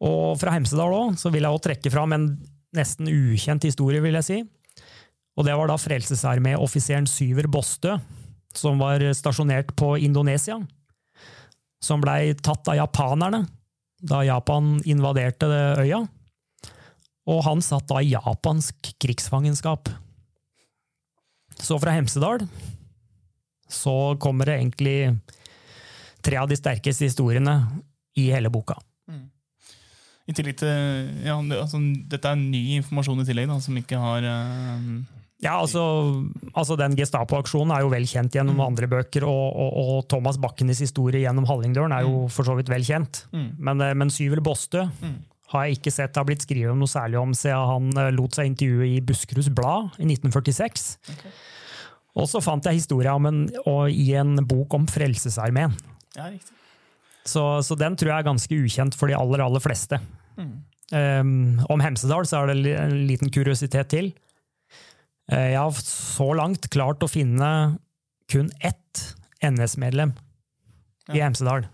Speaker 3: Og fra Hemsedal òg, så vil jeg også trekke fram en nesten ukjent historie, vil jeg si. Og det var da Frelsesarmé-offiseren Syver Bostø, som var stasjonert på Indonesia. Som blei tatt av japanerne da Japan invaderte øya. Og han satt da i japansk krigsfangenskap. Så fra Hemsedal så kommer det egentlig tre av de sterkeste historiene i hele boka. Mm.
Speaker 2: I tillegg til ja, altså, Dette er ny informasjon i tillegg, da, som ikke har uh,
Speaker 3: Ja, altså, altså Den Gestapo-aksjonen er jo vel kjent gjennom mm. andre bøker, og, og, og, Thomas Bakkenes historie gjennom Hallingdølen er jo mm. for så vidt vel kjent. Mm. Men, eh, men Syvel Bostø mm har jeg ikke sett det har blitt skrevet noe særlig om siden han eh, lot seg intervjue i Buskeruds Blad i 1946. Okay. Og så fant jeg historia om en, i en bok om Frelsesarmeen.
Speaker 2: Ja, riktig.
Speaker 3: Så, så, den tror jeg er ganske ukjent for de aller, aller fleste. Mm. Um, om Hemsedal så er det en liten kuriositet til. Uh, jeg har så langt klart å finne kun ett NS-medlem ja. i Hemsedal.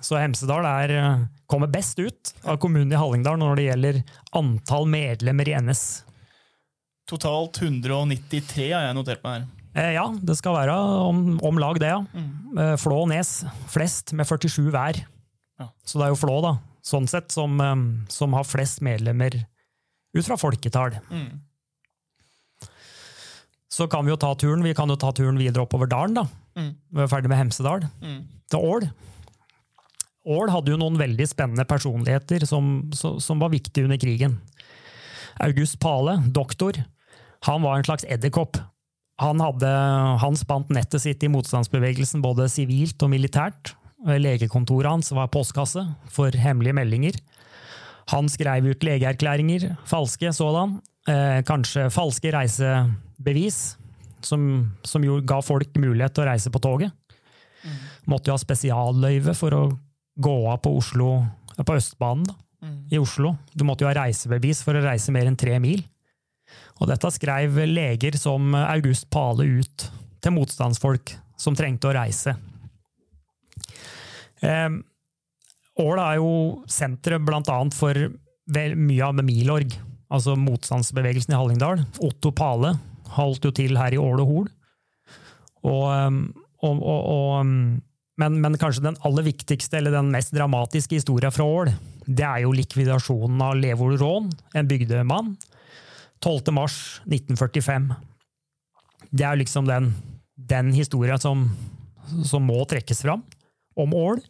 Speaker 3: Så Hemsedal er, eh, kommer best ut av kommunen i Hallingdal når det gjelder antall medlemmer i NS.
Speaker 2: Totalt 193 har jeg notert meg her.
Speaker 3: Eh, ja, det skal være om, om lag det, ja. Mm. Eh, Flå og Nes flest, med 47 hver. Ja. Så det er jo Flå, da, sånn sett, som, som har flest medlemmer ut fra folketall. Mm. Så kan vi jo ta turen vi kan jo ta turen videre oppover dalen. da. Mm. Vi er ferdig med Hemsedal. Mm. Til Ål. Ål hadde jo noen veldig spennende personligheter som, som, var viktige under krigen. August Pale, doktor, han var en slags edderkopp. Han, hadde, han spant nettet sitt i motstandsbevegelsen både sivilt og militært. Legekontoret hans var postkasse for hemmelige meldinger. Han skrev ut legeerklæringer, falske sådan, eh, kanskje falske reisebevis, som, som ga folk mulighet til å reise på toget. Mm. Måtte jo ha spesialløyve for å gå av på Oslo, på Østbanen mm. i Oslo. Du måtte jo ha reisebevis for å reise mer enn tre mil. Og dette skrev leger som August Pale ut til motstandsfolk som trengte å reise. Eh, Åla er jo senteret annet for mye av Milorg, altså motstandsbevegelsen i Hallingdal. Otto Pale holdt jo til her i Ål og Hol. Og, ehm, og, og, og men, men, kanskje den aller viktigste, eller den mest dramatiske historien fra Ål, det er jo likvidasjonen av Levol Rån, en bygdemann, 12. mars 1945. Det er liksom den, den historien som, som, må trekkes fram om Ål.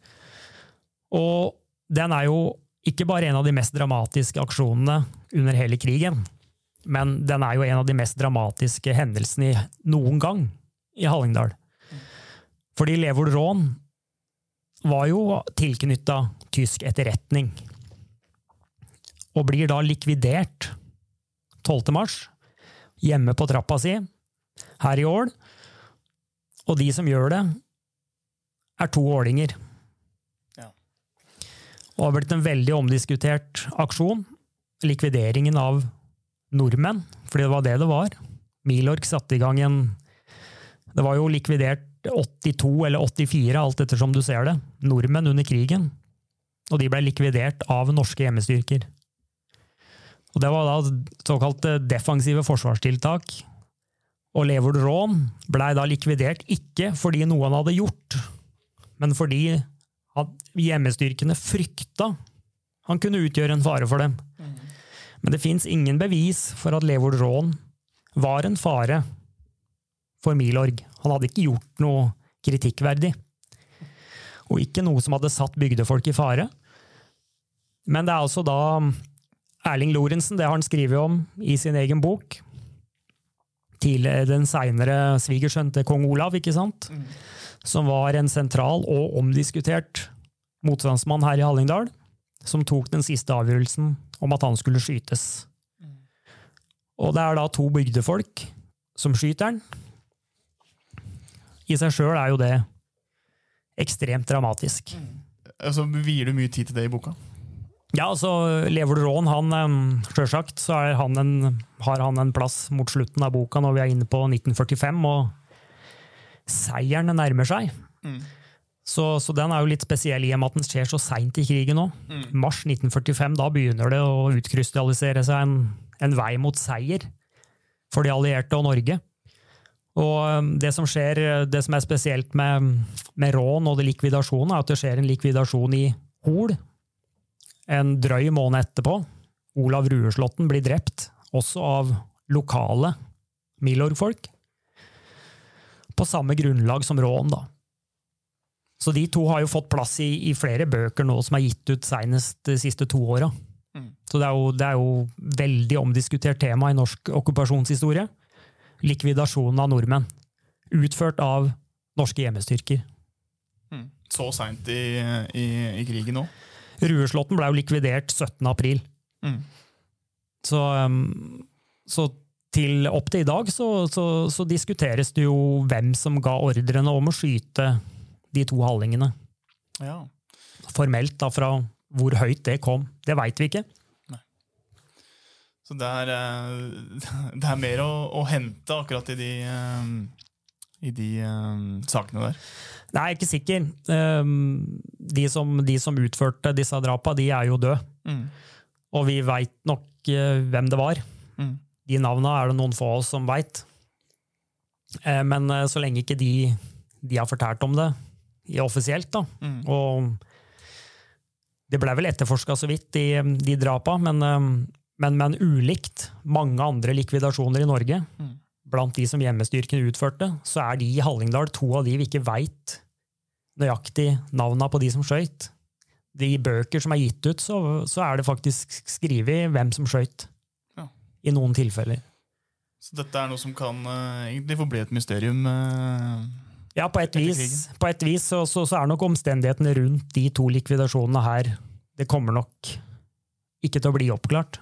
Speaker 3: Og den er jo ikke bare en av de mest dramatiske aksjonene under hele krigen, men den er jo en av de mest dramatiske hendelsene i noen gang i Hallingdal. Fordi Levold Rån var jo tilknytta tysk etterretning. Og blir da likvidert 12. mars, hjemme på trappa si, her i Ål. Og de som gjør det, er to ålinger.
Speaker 2: Ja.
Speaker 3: Og det har blitt en veldig omdiskutert aksjon. Likvideringen av nordmenn, fordi det var det det var. Milorg satte i gang en Det var jo likvidert 82 eller 84, alt ettersom du ser det, nordmenn under krigen. Og de ble likvidert av norske hjemmestyrker. Og det var da såkalt defensive forsvarstiltak. Og Leopold Raa blei da likvidert ikke fordi noen hadde gjort, men fordi hjemmestyrkene frykta han kunne utgjøre en fare for dem. Men det fins ingen bevis for at Leopold Rån var en fare for Milorg. Han hadde ikke gjort noe kritikkverdig. Og ikke noe som hadde satt bygdefolk i fare. Men det er altså da Erling Lorentzen, det har han skrevet om i sin egen bok. Til den seinere svigersønnen til kong Olav, ikke sant? Som var en sentral og omdiskutert motstandsmann her i Hallingdal. Som tok den siste avgjørelsen om at han skulle skytes. Og det er da to bygdefolk som skyter han. I seg sjøl er jo det ekstremt dramatisk.
Speaker 2: Altså, Vier du mye tid til det i boka?
Speaker 3: Ja, altså, Lever du rån, han Sjølsagt så han en, har han en plass mot slutten av boka når vi er inne på 1945, og seieren nærmer seg.
Speaker 2: Mm.
Speaker 3: Så, så, den er jo litt spesiell i og med at den skjer så seint i krigen òg.
Speaker 2: Mm.
Speaker 3: Mars 1945, da begynner det å utkrystallisere seg en, en vei mot seier for de allierte og Norge. Og det som skjer, det som er spesielt med, med rån og likvidasjonen, er at det skjer en likvidasjon i Hol en drøy måned etterpå. Olav Rueslåtten blir drept, også av lokale Milorg-folk. På samme grunnlag som rån, da. Så de to har jo fått plass i, i flere bøker nå som er gitt ut senest de siste to åra.
Speaker 2: Mm.
Speaker 3: Så det er, jo, det er jo veldig omdiskutert tema i norsk okkupasjonshistorie. Likvidasjonen av nordmenn. Utført av norske hjemmestyrker.
Speaker 2: Mm. Så seint i, i, i krigen òg.
Speaker 3: Rueslåtten ble jo likvidert 17. april.
Speaker 2: Mm.
Speaker 3: Så, um, så til opp til i dag så, så, så, diskuteres det jo hvem som ga ordrene om å skyte de to hallingene.
Speaker 2: Ja.
Speaker 3: Formelt, da, fra hvor høyt det kom, det veit vi ikke.
Speaker 2: Så det er, det er mer å, å, hente akkurat i de, i de sakene der?
Speaker 3: Nei, jeg er ikke sikker. De som, de som utførte disse drapa, de er jo døde.
Speaker 2: Mm.
Speaker 3: Og vi veit nok hvem det var.
Speaker 2: Mm.
Speaker 3: De navna er det noen få av oss som veit. Men så lenge ikke de, de har fortalt om det offisielt, da,
Speaker 2: mm.
Speaker 3: og det ble vel etterforska så vidt, de, de drapa, men men, men ulikt mange andre likvidasjoner i Norge,
Speaker 2: mm.
Speaker 3: blant de som hjemmestyrken utførte, så er de i Hallingdal to av de vi ikke veit nøyaktig navna på de som skøyt. De bøker som er gitt ut, så, så er det faktisk skrevet hvem som skøyt.
Speaker 2: Ja.
Speaker 3: I noen tilfeller.
Speaker 2: Så dette er noe som kan uh, egentlig forbli et mysterium? Uh,
Speaker 3: ja, på et vis, på et vis så, så, så, er nok omstendighetene rundt de to likvidasjonene her Det kommer nok ikke til å bli oppklart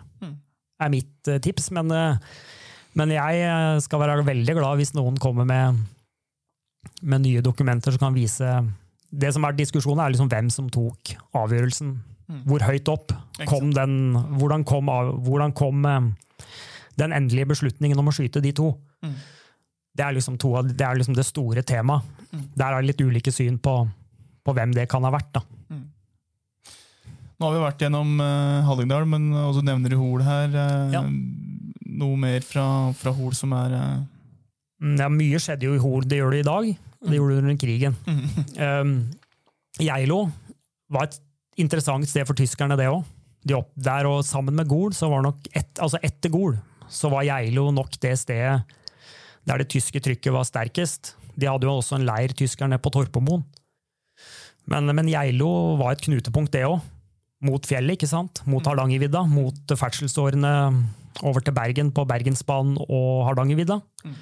Speaker 3: er mitt eh, tips. Men, eh, men, jeg eh, skal være veldig glad hvis noen kommer med, med nye dokumenter som kan vise Det som er diskusjonen, er liksom hvem som tok avgjørelsen. Mm. Hvor høyt opp kom den Hvordan kom, hvordan kom den endelige beslutningen om å skyte de to?
Speaker 2: Mm.
Speaker 3: Det er liksom, to, det, er liksom det store temaet. Mm. Der er det litt ulike syn på, på hvem det kan ha vært. da.
Speaker 2: Mm. Nå har vi vært gjennom uh, Hallingdal, men også nevner du Hol her. Uh,
Speaker 3: ja.
Speaker 2: Noe mer fra, fra Hol som er uh...
Speaker 3: Ja, Mye skjedde jo i Hol. Det gjør det i dag. Det gjorde det under krigen. um, Geilo var et interessant sted for tyskerne, det òg. De der og Sammen med Gol, så var nok et, altså etter Gol, så var Geilo nok det stedet der det tyske trykket var sterkest. De hadde jo også en leir, tyskerne, på Torpomoen. Men, men Geilo var et knutepunkt, det òg mot fjellet, ikke sant? Mot
Speaker 2: Mm.
Speaker 3: Hardangervidda, mot ferdselsårene over til Bergen på Bergensbanen og Hardangervidda.
Speaker 2: Mm.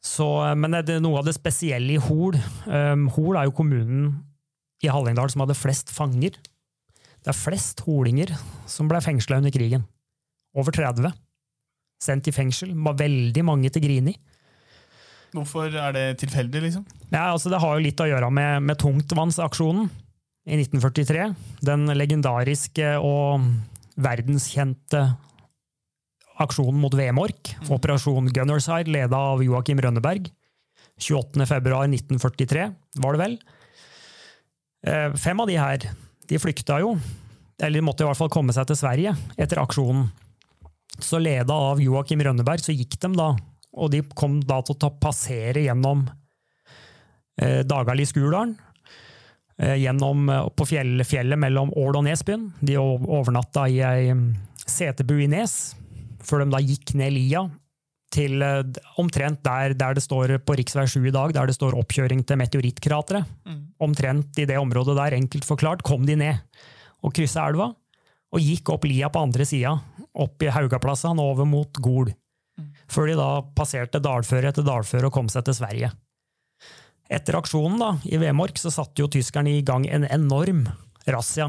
Speaker 3: Så, men det noe av det spesielle i Hol. Um, Hol er jo kommunen i Hallingdal som hadde flest fanger. Det er flest holinger som ble fengsla under krigen. Over 30. Sendt i fengsel. Var veldig mange til Grini.
Speaker 2: Hvorfor er det tilfeldig, liksom?
Speaker 3: Ja, altså Det har jo litt å gjøre med, med tungtvannsaksjonen i 1943. Den legendariske og verdenskjente aksjonen mot Vemork. Operasjon Gunnerside, leda av Joakim Rønneberg. 28.2.1943, var det vel. Eh, Fem av de her de flykta jo, eller måtte i hvert fall komme seg til Sverige etter aksjonen. Så leda av Joakim Rønneberg, så gikk de da, og de kom da til å ta, passere gjennom eh, Dagali-Skurdalen. Eh, gjennom eh, på fjell, fjellet mellom Ål og Nesbyen. De overnatta i ei mm, setebu i Nes, før de da gikk ned lia til eh, omtrent der, der det står på rv. 7 i dag, der det står oppkjøring til meteorittkrateret. Omtrent i det området der, enkelt forklart, kom de ned og kryssa elva, og gikk opp lia på andre sida, opp i Haugaplassen og over mot Gol. Før de da passerte dalføre etter dalføre og kom seg til Sverige. Etter aksjonen da, i Vemork så satte jo tyskerne i gang en enorm razzia.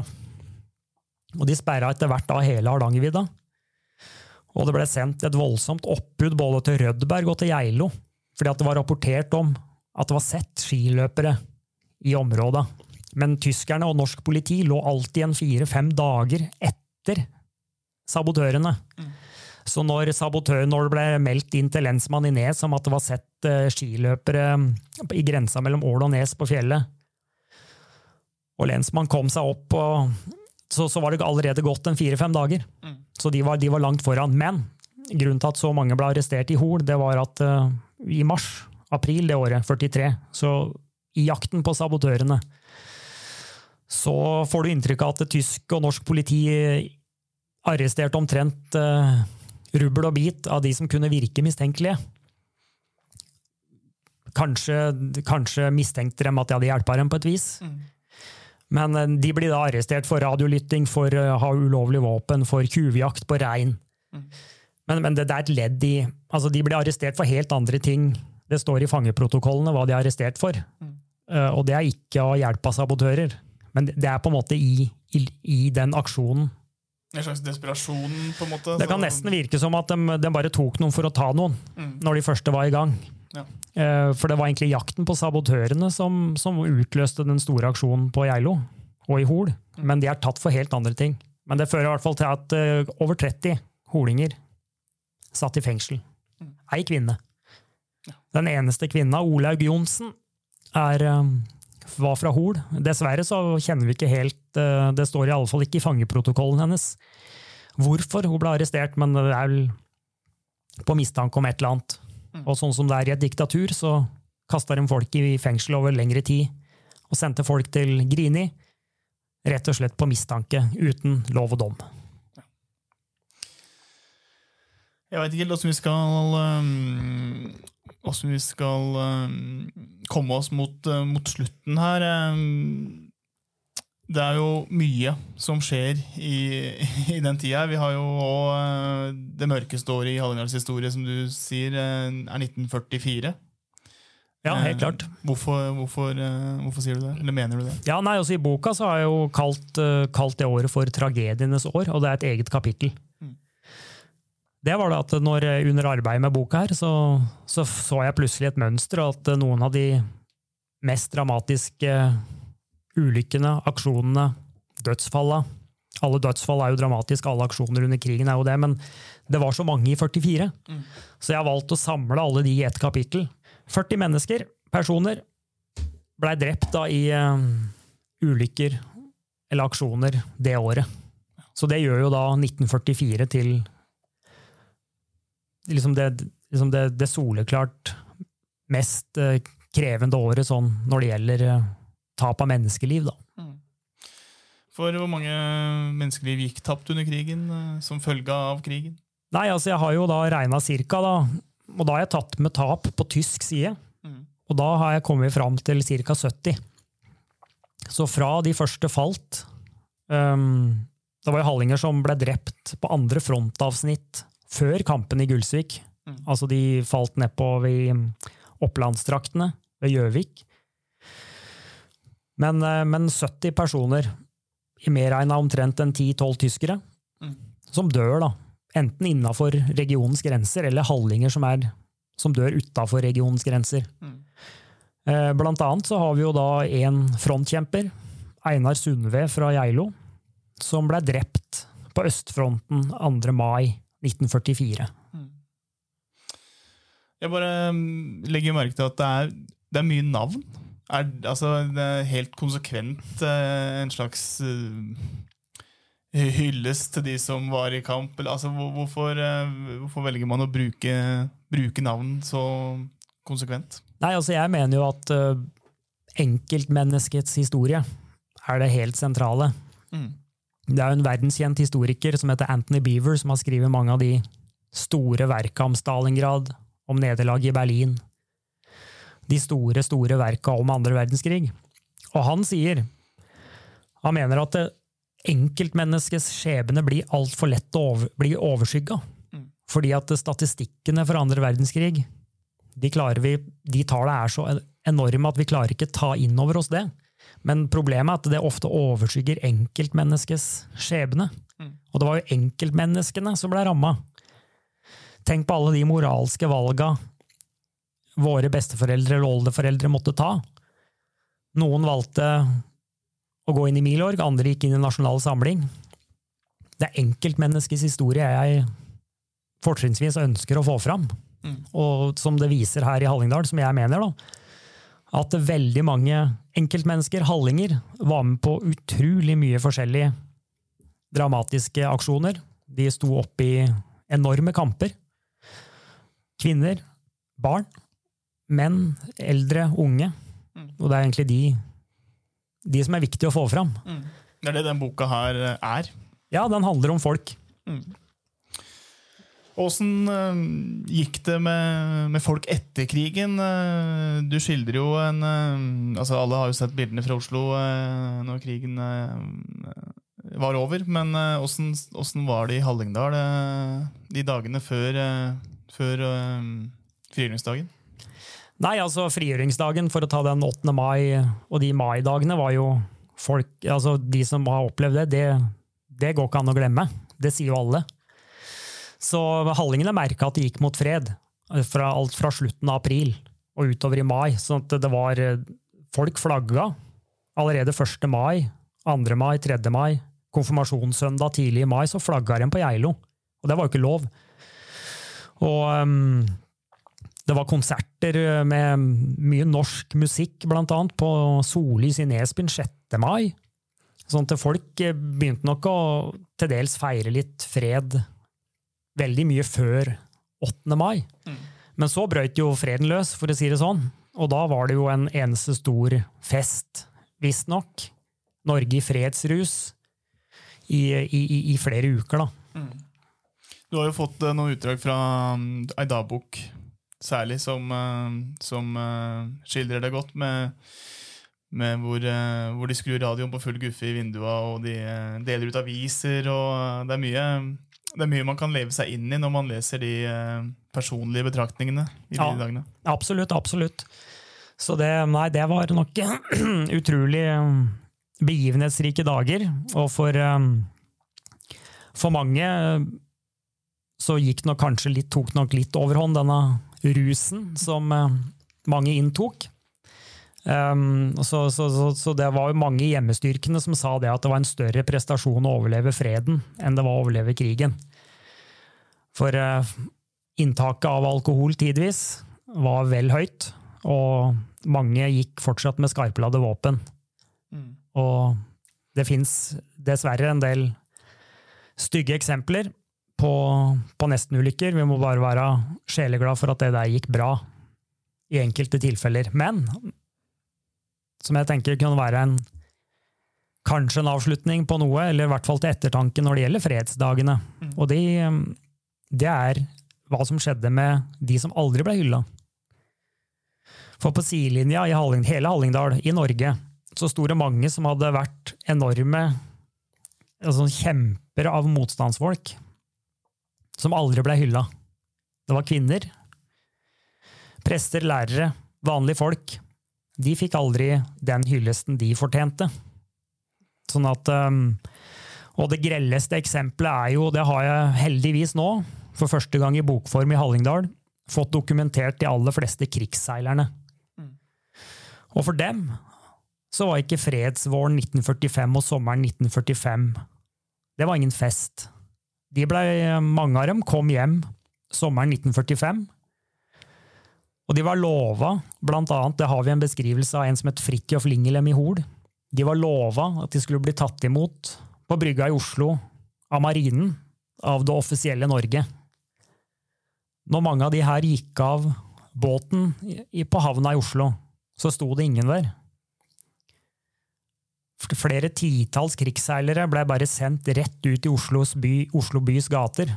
Speaker 3: Og de sperra etter hvert da hele Hardangervidda. Og det ble sendt et voldsomt oppbud både til Rødberg og til Geilo, fordi at det var rapportert om at det var sett skiløpere i området. Men tyskerne og norsk politi lå alltid en fire-fem dager etter sabotørene. Så når, sabotør, når det ble meldt inn til lensmann i Nes om at det var sett eh, skiløpere i grensa mellom Ål og Nes på fjellet, og lensmann kom seg opp, og, så, så var det allerede gått en fire-fem dager. Så de var, de var langt foran. Men grunnen til at så mange ble arrestert i Hol, det var at uh, i mars, april det året, 43, så i jakten på sabotørene, så får du inntrykk av at tysk og norsk politi arresterte omtrent uh, rubbel og bit av de som kunne virke mistenkelige. Kanskje, kanskje mistenkte dem at de hadde hjulpet dem på et vis. Men eh, de blir da arrestert for radiolytting, for å ha ulovlig våpen, for tjuvjakt på rein. Men, men det, det er et ledd i altså De blir arrestert for helt andre ting. Det står i fangeprotokollene hva de er arrestert for. Eh, og det er ikke å hjelpe sabotører. Men det er på en måte i, i, i den aksjonen.
Speaker 2: En slags desperasjon, på en måte?
Speaker 3: Det kan nesten virke som at de, de bare tok noen for å ta noen, når de første var i gang.
Speaker 2: Ja.
Speaker 3: Eh, For det var egentlig jakten på sabotørene som, som utløste den store aksjonen på Geilo og i Hol. Men de er tatt for helt andre ting. Men det fører i hvert fall til at eh, over 30 holinger satt i fengsel. Ei kvinne. Den eneste kvinna, Olaug Johnsen, er, eh, var fra Hol. Dessverre så kjenner vi ikke helt eh, Det står i alle fall ikke i fangeprotokollen hennes hvorfor hun ble arrestert, men det er vel på mistanke om et eller annet. Og sånn som det er i et diktatur, så kasta de folk i fengsel over lengre tid og sendte folk til Grini, rett og slett på mistanke, uten lov og dom.
Speaker 2: Jeg veit ikke åssen vi skal um, Hvordan vi skal um, komme oss mot, uh, mot slutten her. Um, det er jo mye som skjer i, i den tida. Vi har jo òg det mørkeste året i Hallingdals historie, som du sier, er 1944.
Speaker 3: Ja, helt klart.
Speaker 2: Eh, Hvorfor, hvorfor, hvorfor sier du det? Eller mener du det?
Speaker 3: Ja, nei, også I boka så har jeg jo kalt, eh, kalt det året for tragedienes år, og det er et eget kapittel. Det var det at når under arbeidet med boka her, så, så så jeg plutselig et mønster, og at noen av de mest dramatiske ulykkene, aksjonene, dødsfalla Alle dødsfall er jo dramatiske, alle aksjoner under krigen er jo det, men det var så mange i 44. Så jeg har valgt å samle alle de i ett kapittel. 40 mennesker, personer, blei drept da i uh, ulykker eller aksjoner det året. Så det gjør jo da 1944 til liksom det, liksom det, det soleklart mest eh, krevende året sånn når det gjelder eh, tap av menneskeliv. Da.
Speaker 2: For hvor mange menneskeliv gikk tapt under krigen uh, som følge av krigen?
Speaker 3: Nei, altså jeg har jo da regna cirka, da, og da har jeg tatt med tap på tysk side. Og da har jeg kommet fram til ca. 70. Så fra de første falt um, Det var jo hallinger som ble drept på andre frontavsnitt før kampen i Gulsvik. Altså de falt nedpå i opplandstraktene, ved Gjøvik. Men, eh, men 70 personer, medregna omtrent en 10-12 tyskere,
Speaker 2: Mm.
Speaker 3: som dør, da. Enten innafor regionens grenser, eller hallinger som, er, som dør utafor regionens grenser.
Speaker 2: Mm.
Speaker 3: Eh, Blant annet så har vi jo da en frontkjemper, Einar Sundve fra Geilo, som ble drept på østfronten 2. mai 1944.
Speaker 2: Jeg bare mm, legger merke til at det er, det er mye navn. Er, altså, det er helt konsekvent eh, en slags eh, hyllest til de som var i kamp. Altså, hvorfor, eh, hvorfor velger man å bruke, bruke navn så konsekvent?
Speaker 3: Nei, altså jeg mener jo at uh, enkeltmenneskets historie er det helt sentrale.
Speaker 2: Mm.
Speaker 3: Det er jo en verdenskjent historiker som heter Anthony Beaver, som har skrevet mange av de store verka om Stalingrad, om nederlaget i Berlin. De store, store verka om andre verdenskrig. Og han sier Han mener at enkeltmenneskets skjebne blir altfor lett å over, bli overskygga.
Speaker 2: Mm.
Speaker 3: Fordi at statistikkene for andre verdenskrig de, vi, de tallene er så enorme at vi klarer ikke ta inn over oss det. Men problemet er at det ofte overskygger enkeltmenneskets skjebne.
Speaker 2: Mm.
Speaker 3: Og det var jo enkeltmenneskene som ble ramma. Tenk på alle de moralske valga våre besteforeldre eller oldeforeldre måtte ta. Noen valgte å gå inn i Milorg, andre gikk inn i Nasjonal Samling. Det er enkeltmenneskets historie jeg fortrinnsvis ønsker å få fram.
Speaker 2: Mm.
Speaker 3: Og som det viser her i Hallingdal, som jeg mener, da, at veldig mange enkeltmennesker, hallinger, var med på utrolig mye forskjellige dramatiske aksjoner. De sto opp i enorme kamper. Kvinner, barn, menn, eldre, unge.
Speaker 2: Mm.
Speaker 3: Og det er egentlig de, de som er viktige å få fram.
Speaker 2: Det er det den boka her eh, er.
Speaker 3: Ja, den handler om folk.
Speaker 2: Åssen eh, gikk det med, med folk etter krigen? Eh, du skildrer jo en eh, altså Alle har jo sett bildene fra Oslo når krigen var over. Men åssen var det i Hallingdal de dagene før, før frigjøringsdagen?
Speaker 3: Nei, altså frigjøringsdagen, for å ta den 8. mai, og de maidagene var jo folk Altså, de som har opplevd det, det, det går ikke an å glemme. Det sier jo alle. Så hallingene merka at det gikk mot fred, fra, alt fra slutten av april og utover i mai. sånn at det var Folk flagga allerede 1. mai, 2. mai, 3. mai. Konfirmasjonssøndag tidlig i mai så flagga de på Geilo. Og det var jo ikke lov. Og um, det var konserter med mye norsk musikk, blant annet, på Sollys i Nesbyen 6. mai. Sånn at folk begynte nok å til dels feire litt fred veldig mye før 8. mai.
Speaker 2: Mm.
Speaker 3: Men så brøt jo freden løs, for å si det sånn. Og da var det jo en eneste stor fest, visstnok. Norge i fredsrus i, i, i, i flere uker, da.
Speaker 2: Du har jo fått eh, noen utdrag fra um, ei dagbok, særlig, som, eh, som eh, skildrer det godt, med, med hvor, hvor de skrur radioen på full guffe i vindua, og de deler ut aviser, og det er mye det er mye man kan leve seg inn i når man leser de eh, personlige betraktningene i
Speaker 3: Ja.
Speaker 2: de dagene.
Speaker 3: Absolutt, absolutt. Så det, nei, det var nok utrolig um, begivenhetsrike dager. Og for, um, for mange så gikk nok kanskje litt, tok nok litt overhånd, denne rusen som mange inntok. Um, så, så, så, så det var jo mange i hjemmestyrkene som sa det at det var en større prestasjon å overleve freden enn det var å overleve krigen. For uh, inntaket av alkohol tidvis var vel høyt, og mange gikk fortsatt med skarpladde våpen. Og det fins dessverre en del stygge eksempler på, på nestenulykker. Vi må bare være sjeleglad for at det der gikk bra i enkelte tilfeller. Men som jeg tenker kunne være en kanskje en avslutning på noe, eller i hvert fall til ettertanke når det gjelder fredsdagene. Og det, det er hva som skjedde med de som aldri ble hylla. For på sidelinja i Halling, hele Hallingdal, i Norge, så sto det mange som hadde vært enorme altså kjempere av motstandsfolk, som aldri ble hylla. Det var kvinner, prester, lærere, vanlige folk, de fikk aldri den hyllesten de fortjente. Sånn at um, Og det grelleste eksempelet er jo, det har jeg heldigvis nå, for første gang i bokform i Hallingdal, fått dokumentert de aller fleste krigsseilerne. Og for dem så var ikke fredsvåren 1945 og sommeren 1945 Det var ingen fest. De ble, mange av dem kom hjem sommeren 1945. Og de var lova, blant annet, det har vi en beskrivelse av en som het Fridtjof Lingelem i Hol. De var lova at de skulle bli tatt imot på brygga i Oslo av marinen, av det offisielle Norge. Når mange av de her gikk av båten på havna i Oslo, så sto det ingen der. Flere titalls krigsseilere ble bare sendt rett ut i Oslos by, Oslo bys gater.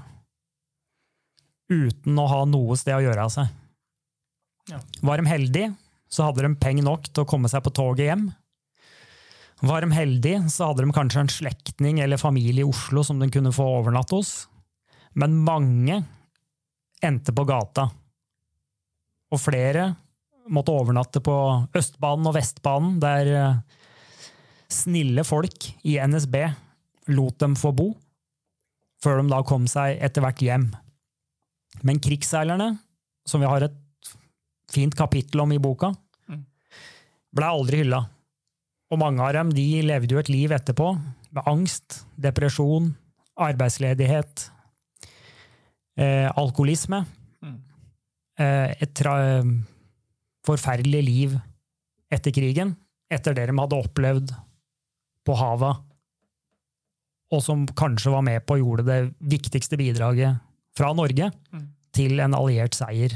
Speaker 3: Uten å ha noe sted å gjøre av seg.
Speaker 2: Ja.
Speaker 3: Var de heldige, så hadde de penger nok til å komme seg på toget hjem. Var de heldige, så hadde de kanskje en slektning eller familie i Oslo som de kunne få overnatte hos. Men mange endte på gata. Og flere måtte overnatte på Østbanen og Vestbanen, der eh, snille folk i NSB lot dem få bo, før de da kom seg etter hvert hjem. Men krigsseilerne, som vi har et fint kapittel om i boka, ble aldri hylla. Og mange av dem de levde jo et liv etterpå med angst, depresjon, arbeidsledighet, eh, alkoholisme. Eh, et forferdelig liv etter krigen, etter det de hadde opplevd på havet, og som kanskje var med på å gjorde det viktigste bidraget fra Norge
Speaker 2: Mm.
Speaker 3: til en alliert seier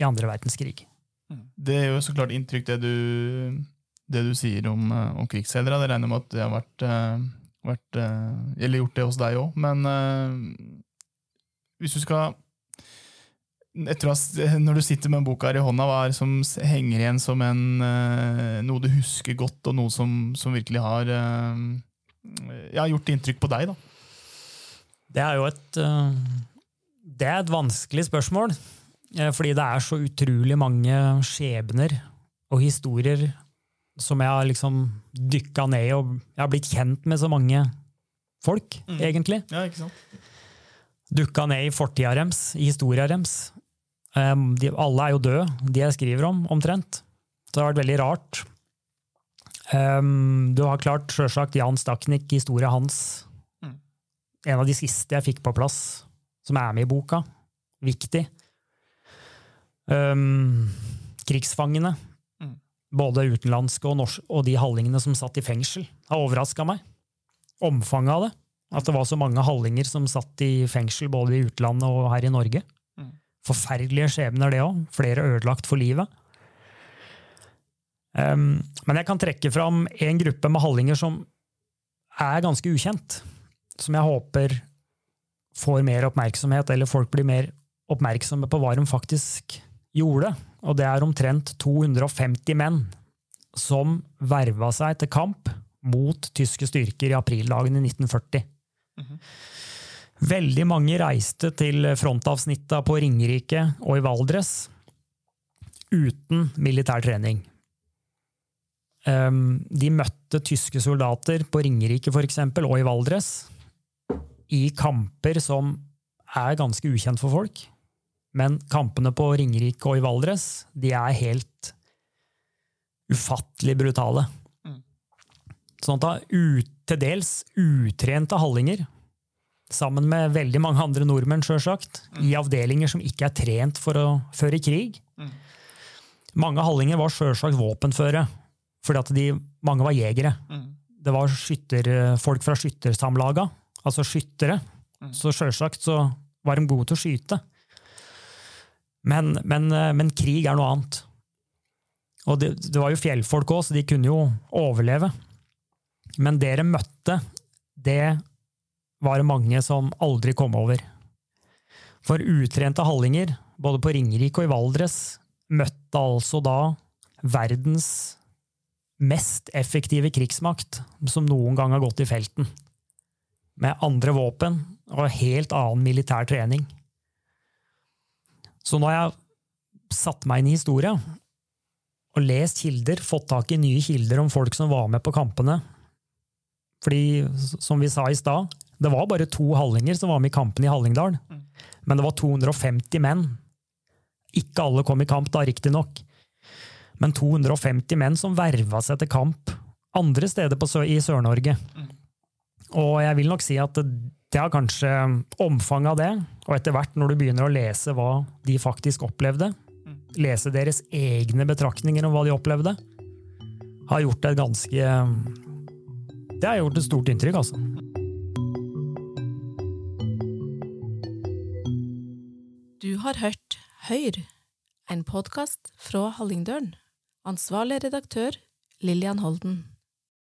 Speaker 3: i andre verdenskrig.
Speaker 2: Det gjør jo så klart inntrykk, det du, det du sier om, eh, om krigsseilere. Det regner med at det har vært, eh, vært eh, Eller gjort det hos deg òg. Men hvis du skal etter tror at Når du sitter med boka her i hånda, hva er det som henger igjen som en, noe du husker godt, og noe som, som virkelig har ja, gjort inntrykk på deg? da?
Speaker 3: Det er jo et Det er et vanskelig spørsmål. Eh, Fordi det er så utrolig mange skjebner og historier som jeg har liksom dykka ned i, og jeg har blitt kjent med så mange folk,
Speaker 2: Mm.
Speaker 3: egentlig.
Speaker 2: Ja, ikke sant?
Speaker 3: Dukka ned i fortida deres, i historia deres. Um, de, alle er jo døde, de jeg skriver om, omtrent. Så det har vært veldig rart. Um, du har klart sjølsagt Jan Staknik, historia hans.
Speaker 2: Mm.
Speaker 3: En av de siste jeg fikk på plass, som er med i boka. Viktig. Um, krigsfangene,
Speaker 2: Mm.
Speaker 3: både utenlandske og, norsk, og de hallingene som satt i fengsel, har overraska meg. Omfanget av det. At det var så mange hallinger som satt i fengsel både i utlandet og her i Norge.
Speaker 2: Mm.
Speaker 3: Forferdelige skjebner, det òg. Flere ødelagt for livet. Um, men jeg kan trekke fram en gruppe med hallinger som er ganske ukjent. Som jeg håper får mer oppmerksomhet, eller folk blir mer oppmerksomme på hva de faktisk gjorde. Og det er omtrent 250 menn som verva seg til kamp mot tyske styrker i aprildagene 1940. Veldig mange reiste til frontavsnitta på Ringerike og i Valdres uten militær trening. Um, De møtte tyske soldater på Ringerike for eksempel, og i Valdres i kamper som er ganske ukjent for folk. Men kampene på Ringerike og i Valdres de er helt ufattelig brutale.
Speaker 2: Mm.
Speaker 3: Sånn at til dels utrente hallinger, sammen med veldig mange andre nordmenn, sjølsagt, i avdelinger som ikke er trent for å føre krig.
Speaker 2: Mm.
Speaker 3: Mange hallinger var sjølsagt våpenføre, fordi at de, mange var jegere.
Speaker 2: Mm.
Speaker 3: Det var skytter, folk fra skyttersamlaga, altså skyttere.
Speaker 2: Mm.
Speaker 3: Så sjølsagt så var de gode til å skyte. Men, men, men krig er noe annet. Og det, det var jo fjellfolk òg, så de kunne jo overleve. Men det de møtte, det var det mange som aldri kom over. For utrente hallinger, både på Ringerike og i Valdres, møtte altså da verdens mest effektive krigsmakt som noen gang har gått i felten. Med andre våpen og helt annen militær trening. Så nå har jeg satt meg inn i historia, og lest kilder, fått tak i nye kilder om folk som var med på kampene. Fordi, som vi sa i stad, det var bare to hallinger som var med i kampen i Hallingdal. Men det var 250 menn. Ikke alle kom i kamp, da, riktignok. Men 250 menn som verva seg til kamp andre steder på, Sø- i Sør-Norge. Og jeg vil nok si at det, er kanskje omfanget av det, og etter hvert når du begynner å lese hva de faktisk opplevde, lese deres egne betraktninger om hva de opplevde, har gjort et ganske Det har gjort et stort inntrykk, altså.
Speaker 1: Du har hørt Høyr, en podkast fra Hallingdølen. Ansvarlig redaktør Lillian Holden.